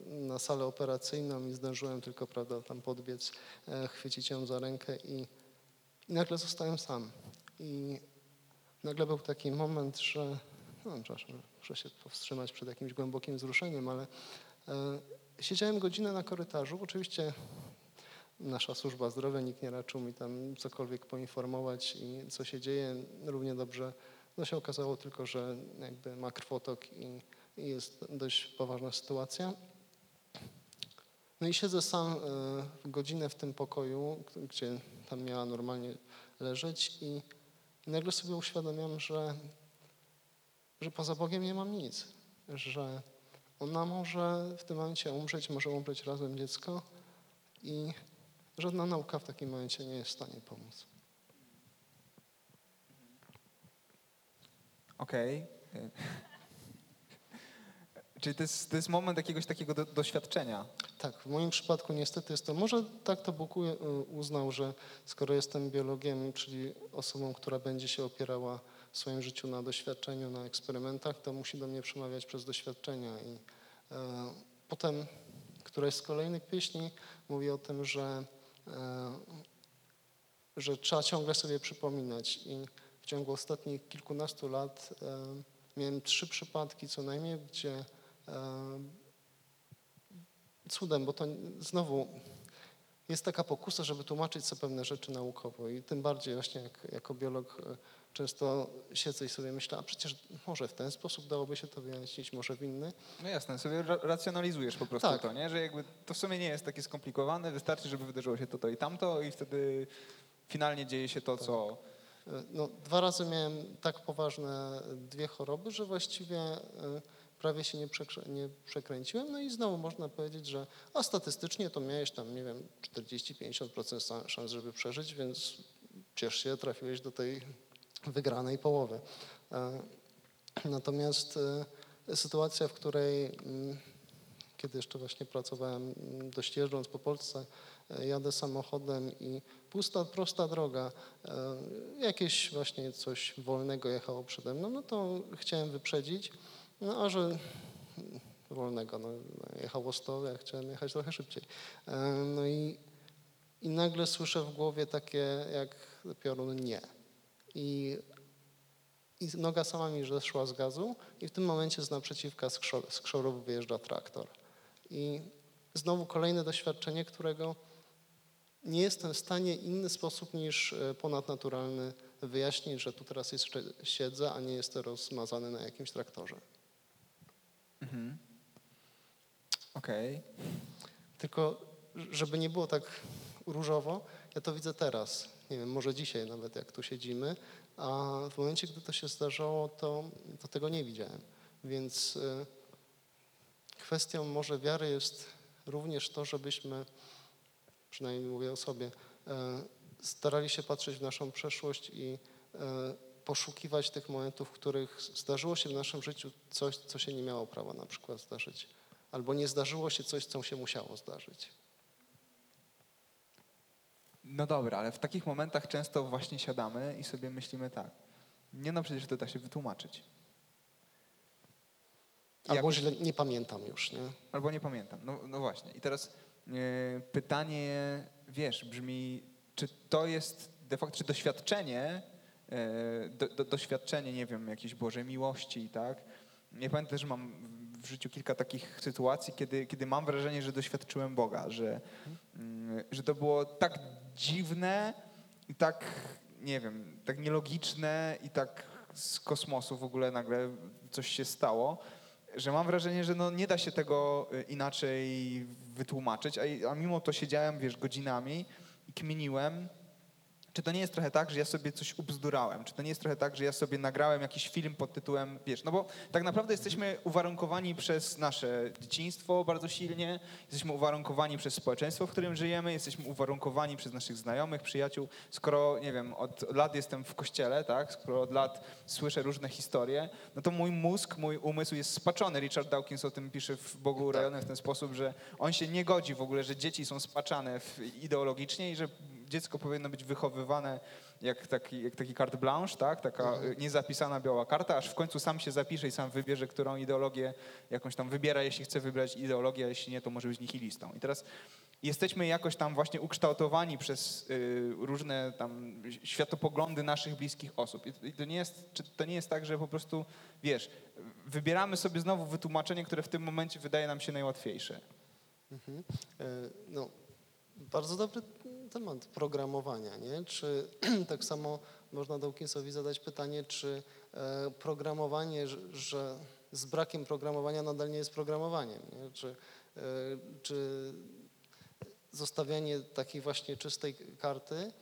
na salę operacyjną i zdążyłem tylko prawda, tam podbiec, e, chwycić ją za rękę i, i nagle zostałem sam. I nagle był taki moment, że no, przepraszam, muszę się powstrzymać przed jakimś głębokim wzruszeniem, ale e, siedziałem godzinę na korytarzu. Oczywiście nasza służba zdrowia, nikt nie raczył mi tam cokolwiek poinformować i co się dzieje. Równie dobrze no się okazało tylko, że jakby ma krwotok i jest dość poważna sytuacja. No i siedzę sam e, godzinę w tym pokoju, gdzie tam miała normalnie leżeć i nagle sobie uświadamiam, że, że poza Bogiem nie mam nic, że ona może w tym momencie umrzeć, może umrzeć razem dziecko i żadna nauka w takim momencie nie jest w stanie pomóc. Okej. Okay. <laughs> Czyli to jest, to jest moment jakiegoś takiego do, doświadczenia. Tak, w moim przypadku niestety jest to, może tak to Bóg uznał, że skoro jestem biologiem, czyli osobą, która będzie się opierała w swoim życiu na doświadczeniu, na eksperymentach, to musi do mnie przemawiać przez doświadczenia. I e, potem któraś z kolejnych pieśni mówi o tym, że, e, że trzeba ciągle sobie przypominać. I w ciągu ostatnich kilkunastu lat e, miałem trzy przypadki co najmniej, gdzie cudem, bo to znowu jest taka pokusa, żeby tłumaczyć sobie pewne rzeczy naukowo. I tym bardziej właśnie jak, jako biolog e, często siedzę i sobie myślę, a przecież może w ten sposób dałoby się to wyjaśnić, może w inny. No jasne, sobie racjonalizujesz po prostu tak. to, nie? że jakby to w sumie nie jest takie skomplikowane, wystarczy, żeby wydarzyło się to, to i tamto i wtedy finalnie dzieje się to, tak. co... E, no, dwa razy miałem tak poważne dwie choroby, że właściwie e, prawie się nie, nie przekręciłem. No i znowu można powiedzieć, że a statystycznie to miałeś tam, nie wiem, 40-50% szans, żeby przeżyć, więc ciesz się, trafiłeś do tej wygranej połowy. E, natomiast e, sytuacja, w której mm, kiedy jeszcze właśnie pracowałem mm, dość jeżdżąc po Polsce, e, jadę samochodem i pusta, prosta droga, jakieś właśnie coś wolnego jechało przede mną, no to chciałem wyprzedzić. No a że wolnego, no, jechało 100, ja chciałem jechać trochę szybciej. No i, i nagle słyszę w głowie takie jak piorun nie. I, I noga sama mi zeszła z gazu i w tym momencie z naprzeciwka z, krzor, z krzorów wyjeżdża traktor. I znowu kolejne doświadczenie, którego nie jestem w stanie inny sposób niż e, ponadnaturalny wyjaśnić, że tu teraz jeszcze siedzę, a nie jestem rozmazany na jakimś traktorze. Mhm. Okej. Okay. Tylko, żeby nie było tak różowo, ja to widzę teraz. Nie wiem, może dzisiaj nawet, jak tu siedzimy, a w momencie, gdy to się zdarzało, to, to tego nie widziałem. Więc y, kwestią może wiary jest również to, żebyśmy, przynajmniej mówię o sobie, y, starali się patrzeć w naszą przeszłość i y, poszukiwać tych momentów, w których zdarzyło się w naszym życiu coś, co się nie miało prawa na przykład zdarzyć, albo nie zdarzyło się coś, co się musiało zdarzyć. No dobra, ale w takich momentach często właśnie siadamy i sobie myślimy tak, nie no przecież to da się wytłumaczyć. Albo źle, nie pamiętam już, nie? Albo nie pamiętam. No, no właśnie. I teraz e, pytanie, wiesz, brzmi, czy to jest de facto, czy doświadczenie, e, do, do, doświadczenie, nie wiem, jakiejś Bożej miłości, tak? Ja pamiętam, że mam w życiu kilka takich sytuacji, kiedy, kiedy mam wrażenie, że doświadczyłem Boga, że, mm, że to było tak dziwne i tak, nie wiem, tak nielogiczne i tak z kosmosu w ogóle nagle coś się stało, że mam wrażenie, że no nie da się tego y, inaczej wytłumaczyć, a, a mimo to siedziałem, wiesz, godzinami i kminiłem, czy to nie jest trochę tak, że ja sobie coś ubzdurałem? Czy to nie jest trochę tak, że ja sobie nagrałem jakiś film pod tytułem, wiesz, no bo tak naprawdę jesteśmy uwarunkowani przez nasze dzieciństwo bardzo silnie, jesteśmy uwarunkowani przez społeczeństwo, w którym żyjemy, jesteśmy uwarunkowani przez naszych znajomych, przyjaciół. Skoro, nie wiem, od lat jestem w kościele, tak, skoro od lat słyszę różne historie, no to mój mózg, mój umysł jest spaczony. Richard Dawkins o tym pisze w Bogu Urajony w ten sposób, że on się nie godzi w ogóle, że dzieci są spaczane ideologicznie i że dziecko powinno być wychowywane jak taki, jak taki carte blanche, tak? taka y, niezapisana biała karta, aż w końcu sam się zapisze i sam wybierze, którą ideologię jakąś tam wybiera, jeśli chce wybrać ideologię, a jeśli nie, to może być nihilistą. I teraz jesteśmy jakoś tam właśnie ukształtowani przez y, różne tam światopoglądy naszych bliskich osób. I, i to, nie jest, czy to nie jest tak, że po prostu, wiesz, wybieramy sobie znowu wytłumaczenie, które w tym momencie wydaje nam się najłatwiejsze. Mhm. E, No, bardzo dobry temat programowania, nie? Czy <clears throat> tak samo można Dawkinsowi zadać pytanie, czy e, programowanie, że- z brakiem programowania nadal nie jest programowaniem, nie? Czy, e, czy zostawianie takiej właśnie czystej karty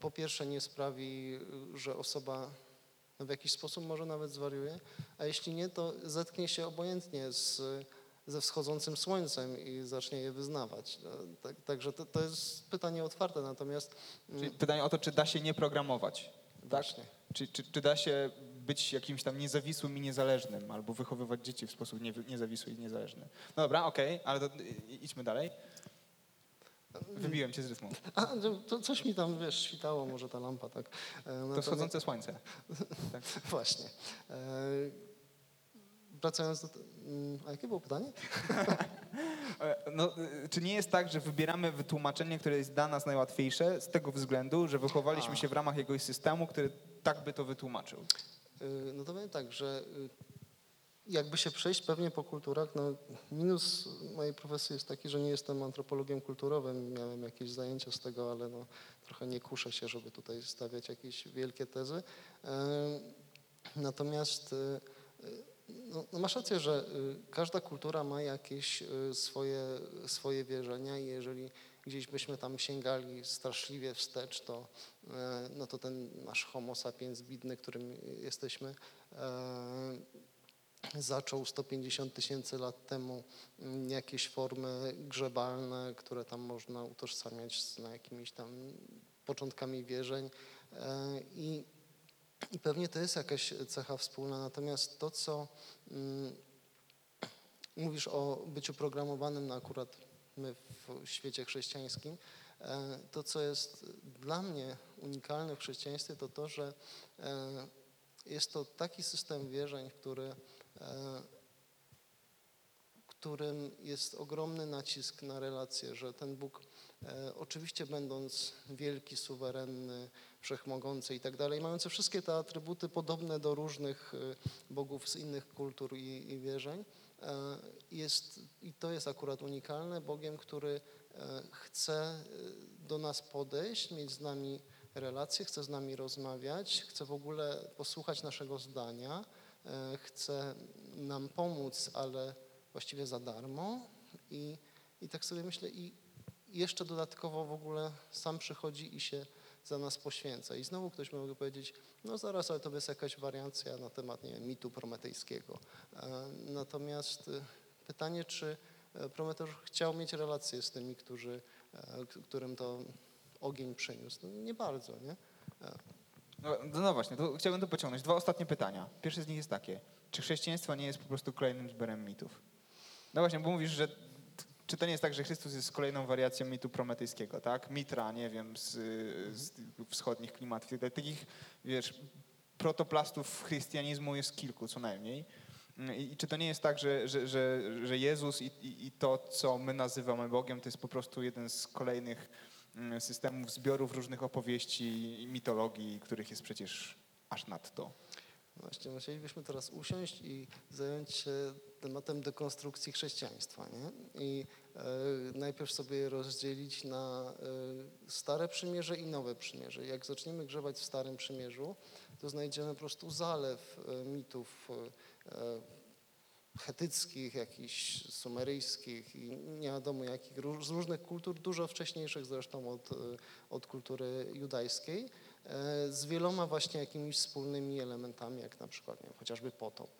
po pierwsze nie sprawi, że osoba w jakiś sposób może nawet zwariuje, a jeśli nie, to zetknie się obojętnie z, ze wschodzącym słońcem i zacznie je wyznawać. No, Tak, także to, to jest pytanie otwarte, natomiast Czyli mm, pytanie o to, czy da się nie programować. Tak? właśnie. Czy, czy, czy da się być jakimś tam niezawisłym i niezależnym, albo wychowywać dzieci w sposób nie, niezawisły i niezależny? No dobra, okej, ale to, idźmy dalej. Wybiłem cię z rytmu. A, to- coś mi tam, wiesz, świtało może ta lampa, tak. E, To wschodzące słońce. <laughs> Tak. Właśnie. E, Wracając do... mm, A jakie było pytanie? <laughs> E, No, e, czy nie jest tak, że wybieramy wytłumaczenie, które jest dla nas najłatwiejsze z tego względu, że wychowaliśmy A. się w ramach jakiegoś systemu, który tak by to wytłumaczył? Y, No to powiem tak, że jakby się przejść pewnie po kulturach, no minus mojej profesji jest taki, że nie jestem antropologiem kulturowym, miałem jakieś zajęcia z tego, ale no trochę nie kuszę się, żeby tutaj stawiać jakieś wielkie tezy. Natomiast no, no masz rację, że y, każda kultura ma jakieś y, swoje, swoje wierzenia i jeżeli gdzieś byśmy tam sięgali straszliwie wstecz, to, e, no to ten nasz homo sapiens bidny, którym jesteśmy, e, zaczął 150 tysięcy lat temu jakieś formy grzebalne, które tam można utożsamiać z jakimiś tam początkami wierzeń e, i, i pewnie to jest jakaś cecha wspólna, natomiast to, co mm, mówisz o byciu programowanym, no akurat my w świecie chrześcijańskim, e, to co jest dla mnie unikalne w chrześcijaństwie, to to, że e, jest to taki system wierzeń, który, e, którym jest ogromny nacisk na relacje, że ten Bóg, oczywiście będąc wielki, suwerenny, wszechmogący i tak dalej, mający wszystkie te atrybuty podobne do różnych e, bogów z innych kultur i, i wierzeń, e, jest, i to jest akurat unikalne, Bogiem, który e, chce e, do nas podejść, mieć z nami relacje, chce z nami rozmawiać, chce w ogóle posłuchać naszego zdania, e, chce nam pomóc, ale właściwie za darmo. I, i tak sobie myślę, i jeszcze dodatkowo w ogóle sam przychodzi i się za nas poświęca. I znowu ktoś mógłby powiedzieć, no zaraz, ale to jest jakaś wariacja na temat nie wiem, mitu prometejskiego. E, Natomiast e, pytanie, czy e, Prometeusz chciał mieć relacje z tymi, którzy, którym to ogień przyniósł? No, nie bardzo, nie? No, no właśnie, to chciałbym to pociągnąć. Dwa ostatnie pytania. Pierwsze z nich jest takie. Czy chrześcijaństwo nie jest po prostu kolejnym zbiorem mitów? No właśnie, bo mówisz, że czy to nie jest tak, że Chrystus jest kolejną wariacją mitu prometejskiego, tak? Mitra, nie wiem, z, z wschodnich klimatów. tak. Takich, wiesz, protoplastów chrystianizmu jest kilku co najmniej. I, i czy to nie jest tak, że, że, że, że Jezus i, i, i to, co my nazywamy Bogiem, to jest po prostu jeden z kolejnych mm, systemów zbiorów różnych opowieści i mitologii, których jest przecież aż nadto. Właśnie, musielibyśmy teraz usiąść i zająć się tematem dekonstrukcji chrześcijaństwa. Nie? I e, najpierw sobie rozdzielić na e, stare przymierze i nowe przymierze. Jak zaczniemy grzebać w starym przymierzu, to znajdziemy po prostu zalew e, mitów chetyckich, jakichś sumeryjskich i nie wiadomo jakich, z różnych kultur, dużo wcześniejszych zresztą od, od kultury judajskiej, z wieloma właśnie jakimiś wspólnymi elementami, jak na przykład nie chociażby potop.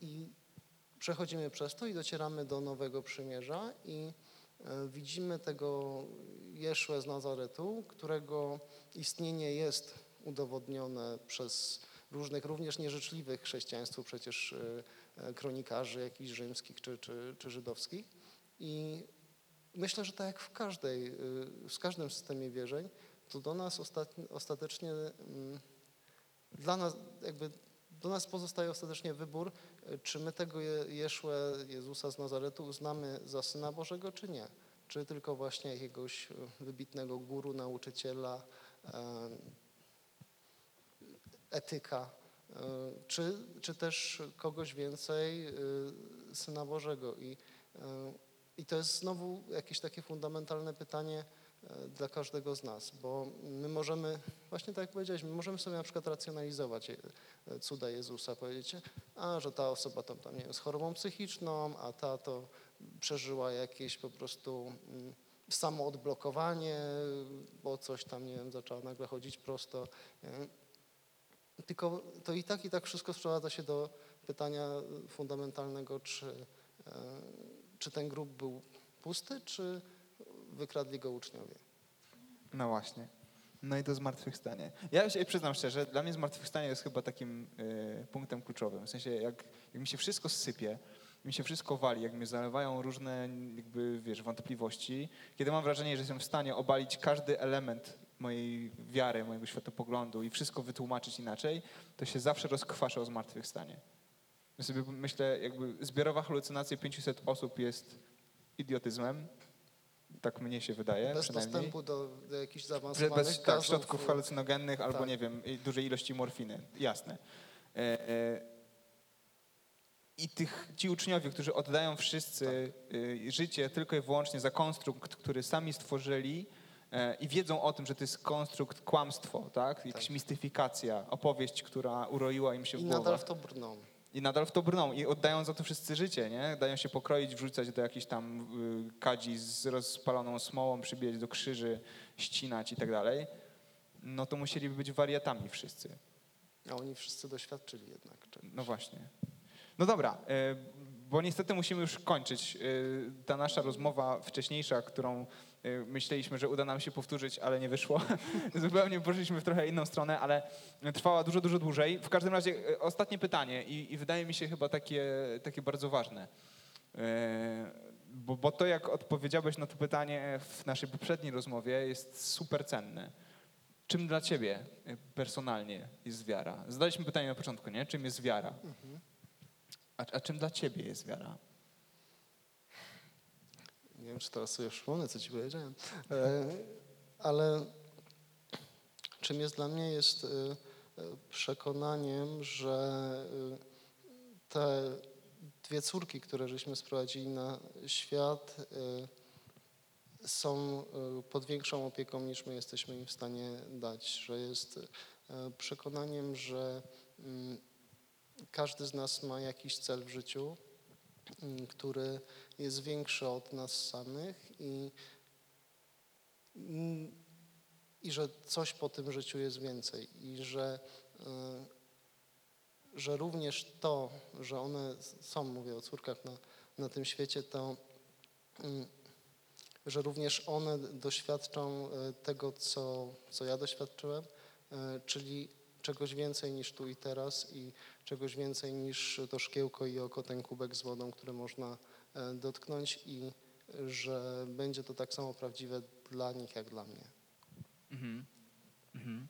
I przechodzimy przez to i docieramy do Nowego Przymierza i e, widzimy tego Jeszłę z Nazaretu, którego istnienie jest udowodnione przez różnych, również nieżyczliwych chrześcijaństwu przecież e, e, kronikarzy jakichś rzymskich czy, czy, czy żydowskich. I myślę, że tak jak w każdej, w każdym systemie wierzeń, to do nas ostatecznie, mm, dla nas jakby do nas pozostaje ostatecznie wybór, czy my tego Je- Jeszłę Jezusa z Nazaretu uznamy za Syna Bożego, czy nie. Czy tylko właśnie jakiegoś y, wybitnego guru, nauczyciela, e, etyka, e, czy, czy też kogoś więcej Syna Bożego. I, e, I to jest znowu jakieś takie fundamentalne pytanie e, dla każdego z nas, bo my możemy, właśnie tak jak powiedziałeś, my możemy sobie na przykład racjonalizować e, cuda Jezusa, powiedzieć, a że ta osoba tam, tam nie wiem, z chorobą psychiczną, a ta to przeżyła jakieś po prostu mm, samoodblokowanie, bo coś tam, nie wiem, zaczęła nagle chodzić prosto. Tylko to i tak, i tak wszystko sprowadza się do pytania fundamentalnego, czy, e, czy ten grób był pusty, czy wykradli go uczniowie. No właśnie. No i to zmartwychwstanie. Ja się przyznam szczerze, dla mnie zmartwychwstanie jest chyba takim y, punktem kluczowym. W sensie, jak, jak mi się wszystko sypie, mi się wszystko wali, jak mnie zalewają różne jakby, wiesz, wątpliwości, kiedy mam wrażenie, że jestem w stanie obalić każdy element mojej wiary, mojego światopoglądu i wszystko wytłumaczyć inaczej, to się zawsze rozkwasza o zmartwychwstanie. Ja sobie myślę, jakby zbiorowa halucynacja 500 osób jest idiotyzmem. Tak mnie się wydaje, Bez dostępu do, do jakichś zaawansowanych bez tak, gazów, środków halucynogennych albo tak. nie wiem, i dużej ilości morfiny, jasne. E, e, I tych, ci uczniowie, którzy oddają wszyscy e, życie tylko i wyłącznie za konstrukt, który sami stworzyli e, i wiedzą o tym, że to jest konstrukt kłamstwo, tak? Jakaś Tak. mistyfikacja, opowieść, która uroiła im się I w głowę. nadal w to brną. I nadal w to brną i oddają za to wszyscy życie, nie? Dają się pokroić, wrzucać do jakichś tam y, kadzi z rozpaloną smołą, przybijać do krzyży, ścinać i tak dalej. No to musieliby być wariatami wszyscy. A oni wszyscy doświadczyli jednak. czegoś. No właśnie. No dobra, y, bo niestety musimy już kończyć. Y, Ta nasza rozmowa wcześniejsza, którą myśleliśmy, że uda nam się powtórzyć, ale nie wyszło. <laughs> Zupełnie poszliśmy w trochę inną stronę, ale trwała dużo, dużo dłużej. W każdym razie y, ostatnie pytanie i, i wydaje mi się chyba takie, takie bardzo ważne. Y, Bo, bo to, jak odpowiedziałeś na to pytanie w naszej poprzedniej rozmowie, jest super cenne. Czym dla ciebie y, personalnie jest wiara? Zadaliśmy pytanie na początku, nie? Czym jest wiara? A, a czym dla ciebie jest wiara? Nie wiem, czy teraz sobie przypomnę, co ci powiedziałem. E, ale czym jest dla mnie, jest e, przekonaniem, że e, te dwie córki, które żeśmy sprowadzili na świat, są pod większą opieką niż my jesteśmy im w stanie dać, że jest przekonaniem, że mm, każdy z nas ma jakiś cel w życiu, który jest większy od nas samych i, mm, i że coś po tym życiu jest więcej i że, y, że również to, że one są, mówię o córkach na, na tym świecie, to mm, że również one doświadczą y, tego, co, co ja doświadczyłem, y, czyli czegoś więcej niż tu i teraz i czegoś więcej niż to szkiełko i oko, ten kubek z wodą, który można e, dotknąć i że będzie to tak samo prawdziwe dla nich, jak dla mnie. Mhm. Mhm.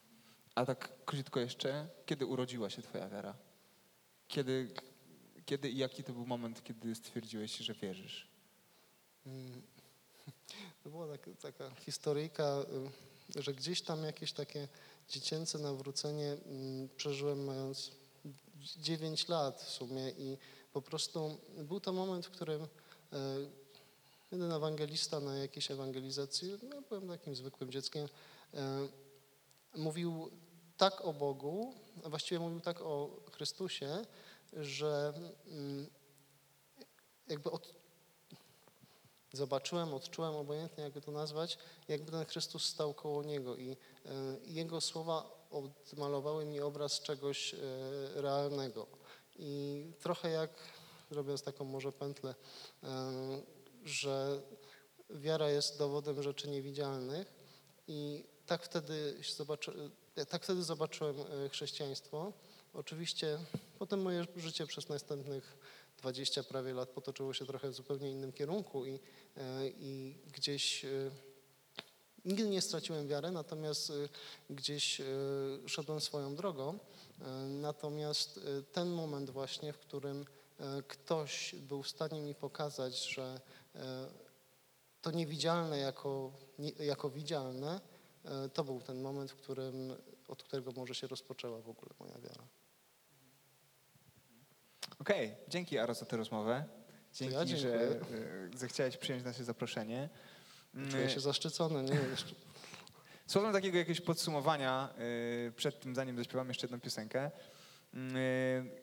A tak krótko jeszcze, kiedy urodziła się twoja wiara? Kiedy, Kiedy i jaki to był moment, kiedy stwierdziłeś, że wierzysz? Mm. <laughs> To była tak, taka historyjka, y, że gdzieś tam jakieś takie dziecięce nawrócenie mm, przeżyłem mając 9 lat w sumie i po prostu był to moment, w którym e, jeden ewangelista na jakiejś ewangelizacji, no, ja byłem takim zwykłym dzieckiem, e, mówił tak o Bogu, a właściwie mówił tak o Chrystusie, że mm, jakby od, zobaczyłem, odczułem, obojętnie jakby to nazwać, jakby ten Chrystus stał koło niego i e, jego słowa odmalowały mi obraz czegoś e, realnego. I trochę jak, robiąc taką może pętlę, e, że wiara jest dowodem rzeczy niewidzialnych i tak wtedy, zobaczy, tak wtedy zobaczyłem chrześcijaństwo. Oczywiście potem moje życie przez następnych 20 prawie lat potoczyło się trochę w zupełnie innym kierunku i, e, i gdzieś e, nigdy nie straciłem wiary, natomiast e, gdzieś szedłem swoją drogą. Natomiast ten moment właśnie, w którym ktoś był w stanie mi pokazać, że to niewidzialne jako, jako widzialne, to był ten moment, w którym, od którego może się rozpoczęła w ogóle moja wiara. Okej, okay. dzięki Aro za tę rozmowę. Dzięki, ja że zechciałeś przyjąć nasze zaproszenie. Czuję się zaszczycony, nie Słowem takiego jakiegoś podsumowania, e, przed tym zanim zaśpiewam jeszcze jedną piosenkę, e,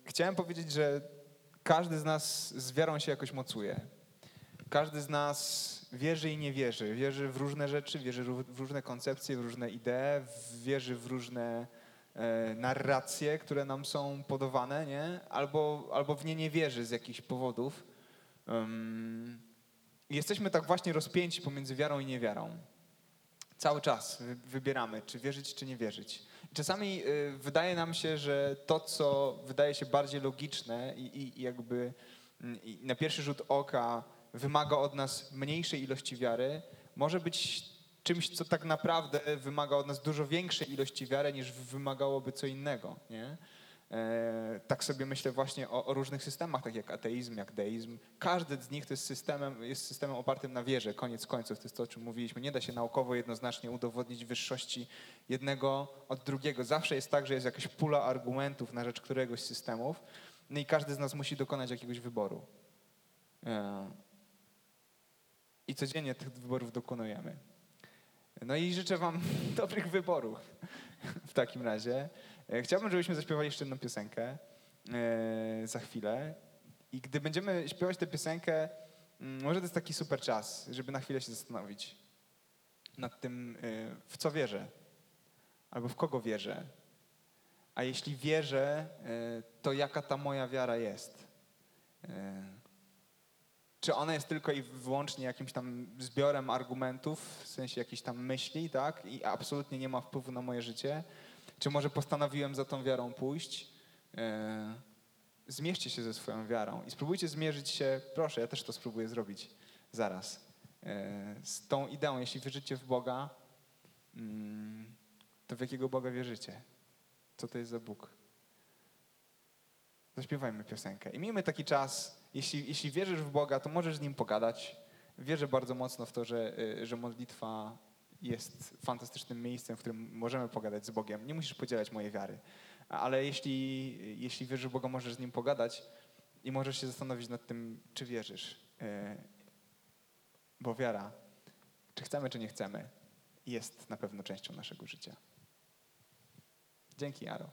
chciałem powiedzieć, że każdy z nas z wiarą się jakoś mocuje. Każdy z nas wierzy i nie wierzy. Wierzy w różne rzeczy, wierzy w różne koncepcje, w różne idee, wierzy w różne E, narracje, które nam są podawane, nie? Albo, albo w nie nie wierzy z jakichś powodów. Jesteśmy tak właśnie rozpięci pomiędzy wiarą i niewiarą. Cały czas wybieramy, czy wierzyć, czy nie wierzyć. Czasami y, wydaje nam się, że to, co wydaje się bardziej logiczne i, i, i jakby mm, i na pierwszy rzut oka wymaga od nas mniejszej ilości wiary, może być czymś, co tak naprawdę wymaga od nas dużo większej ilości wiary, niż wymagałoby co innego. Nie? E, tak sobie myślę właśnie o, o, różnych systemach, tak jak ateizm, jak deizm. Każdy z nich to jest systemem, jest systemem opartym na wierze, koniec końców. To jest to, o czym mówiliśmy. Nie da się naukowo jednoznacznie udowodnić wyższości jednego od drugiego. Zawsze jest tak, że jest jakaś pula argumentów na rzecz któregoś z systemów no i każdy z nas musi dokonać jakiegoś wyboru. E, I codziennie tych wyborów dokonujemy. No i życzę Wam <laughs> dobrych wyborów w takim razie. E, chciałbym, żebyśmy zaśpiewali jeszcze jedną piosenkę e, za chwilę. I gdy będziemy śpiewać tę piosenkę, mm, może to jest taki super czas, żeby na chwilę się zastanowić nad tym, e, w co wierzę, albo w kogo wierzę. A jeśli wierzę, to jaka ta moja wiara jest. Czy ona jest tylko i wyłącznie jakimś tam zbiorem argumentów, w sensie jakichś tam myśli, tak? I absolutnie nie ma wpływu na moje życie? Czy może postanowiłem za tą wiarą pójść? E, zmierzcie się ze swoją wiarą i spróbujcie zmierzyć się, proszę, ja też to spróbuję zrobić zaraz, e, z tą ideą, jeśli wierzycie w Boga, mm, to w jakiego Boga wierzycie? Co to jest za Bóg? Zaśpiewajmy piosenkę i miejmy taki czas jeśli, jeśli wierzysz w Boga, to możesz z Nim pogadać. Wierzę bardzo mocno w to, że, y, że modlitwa jest fantastycznym miejscem, w którym możemy pogadać z Bogiem. Nie musisz podzielać mojej wiary. Ale jeśli, jeśli wierzysz w Boga, możesz z Nim pogadać i możesz się zastanowić nad tym, czy wierzysz. Y, bo wiara, czy chcemy, czy nie chcemy, jest na pewno częścią naszego życia. Dzięki, Jaro.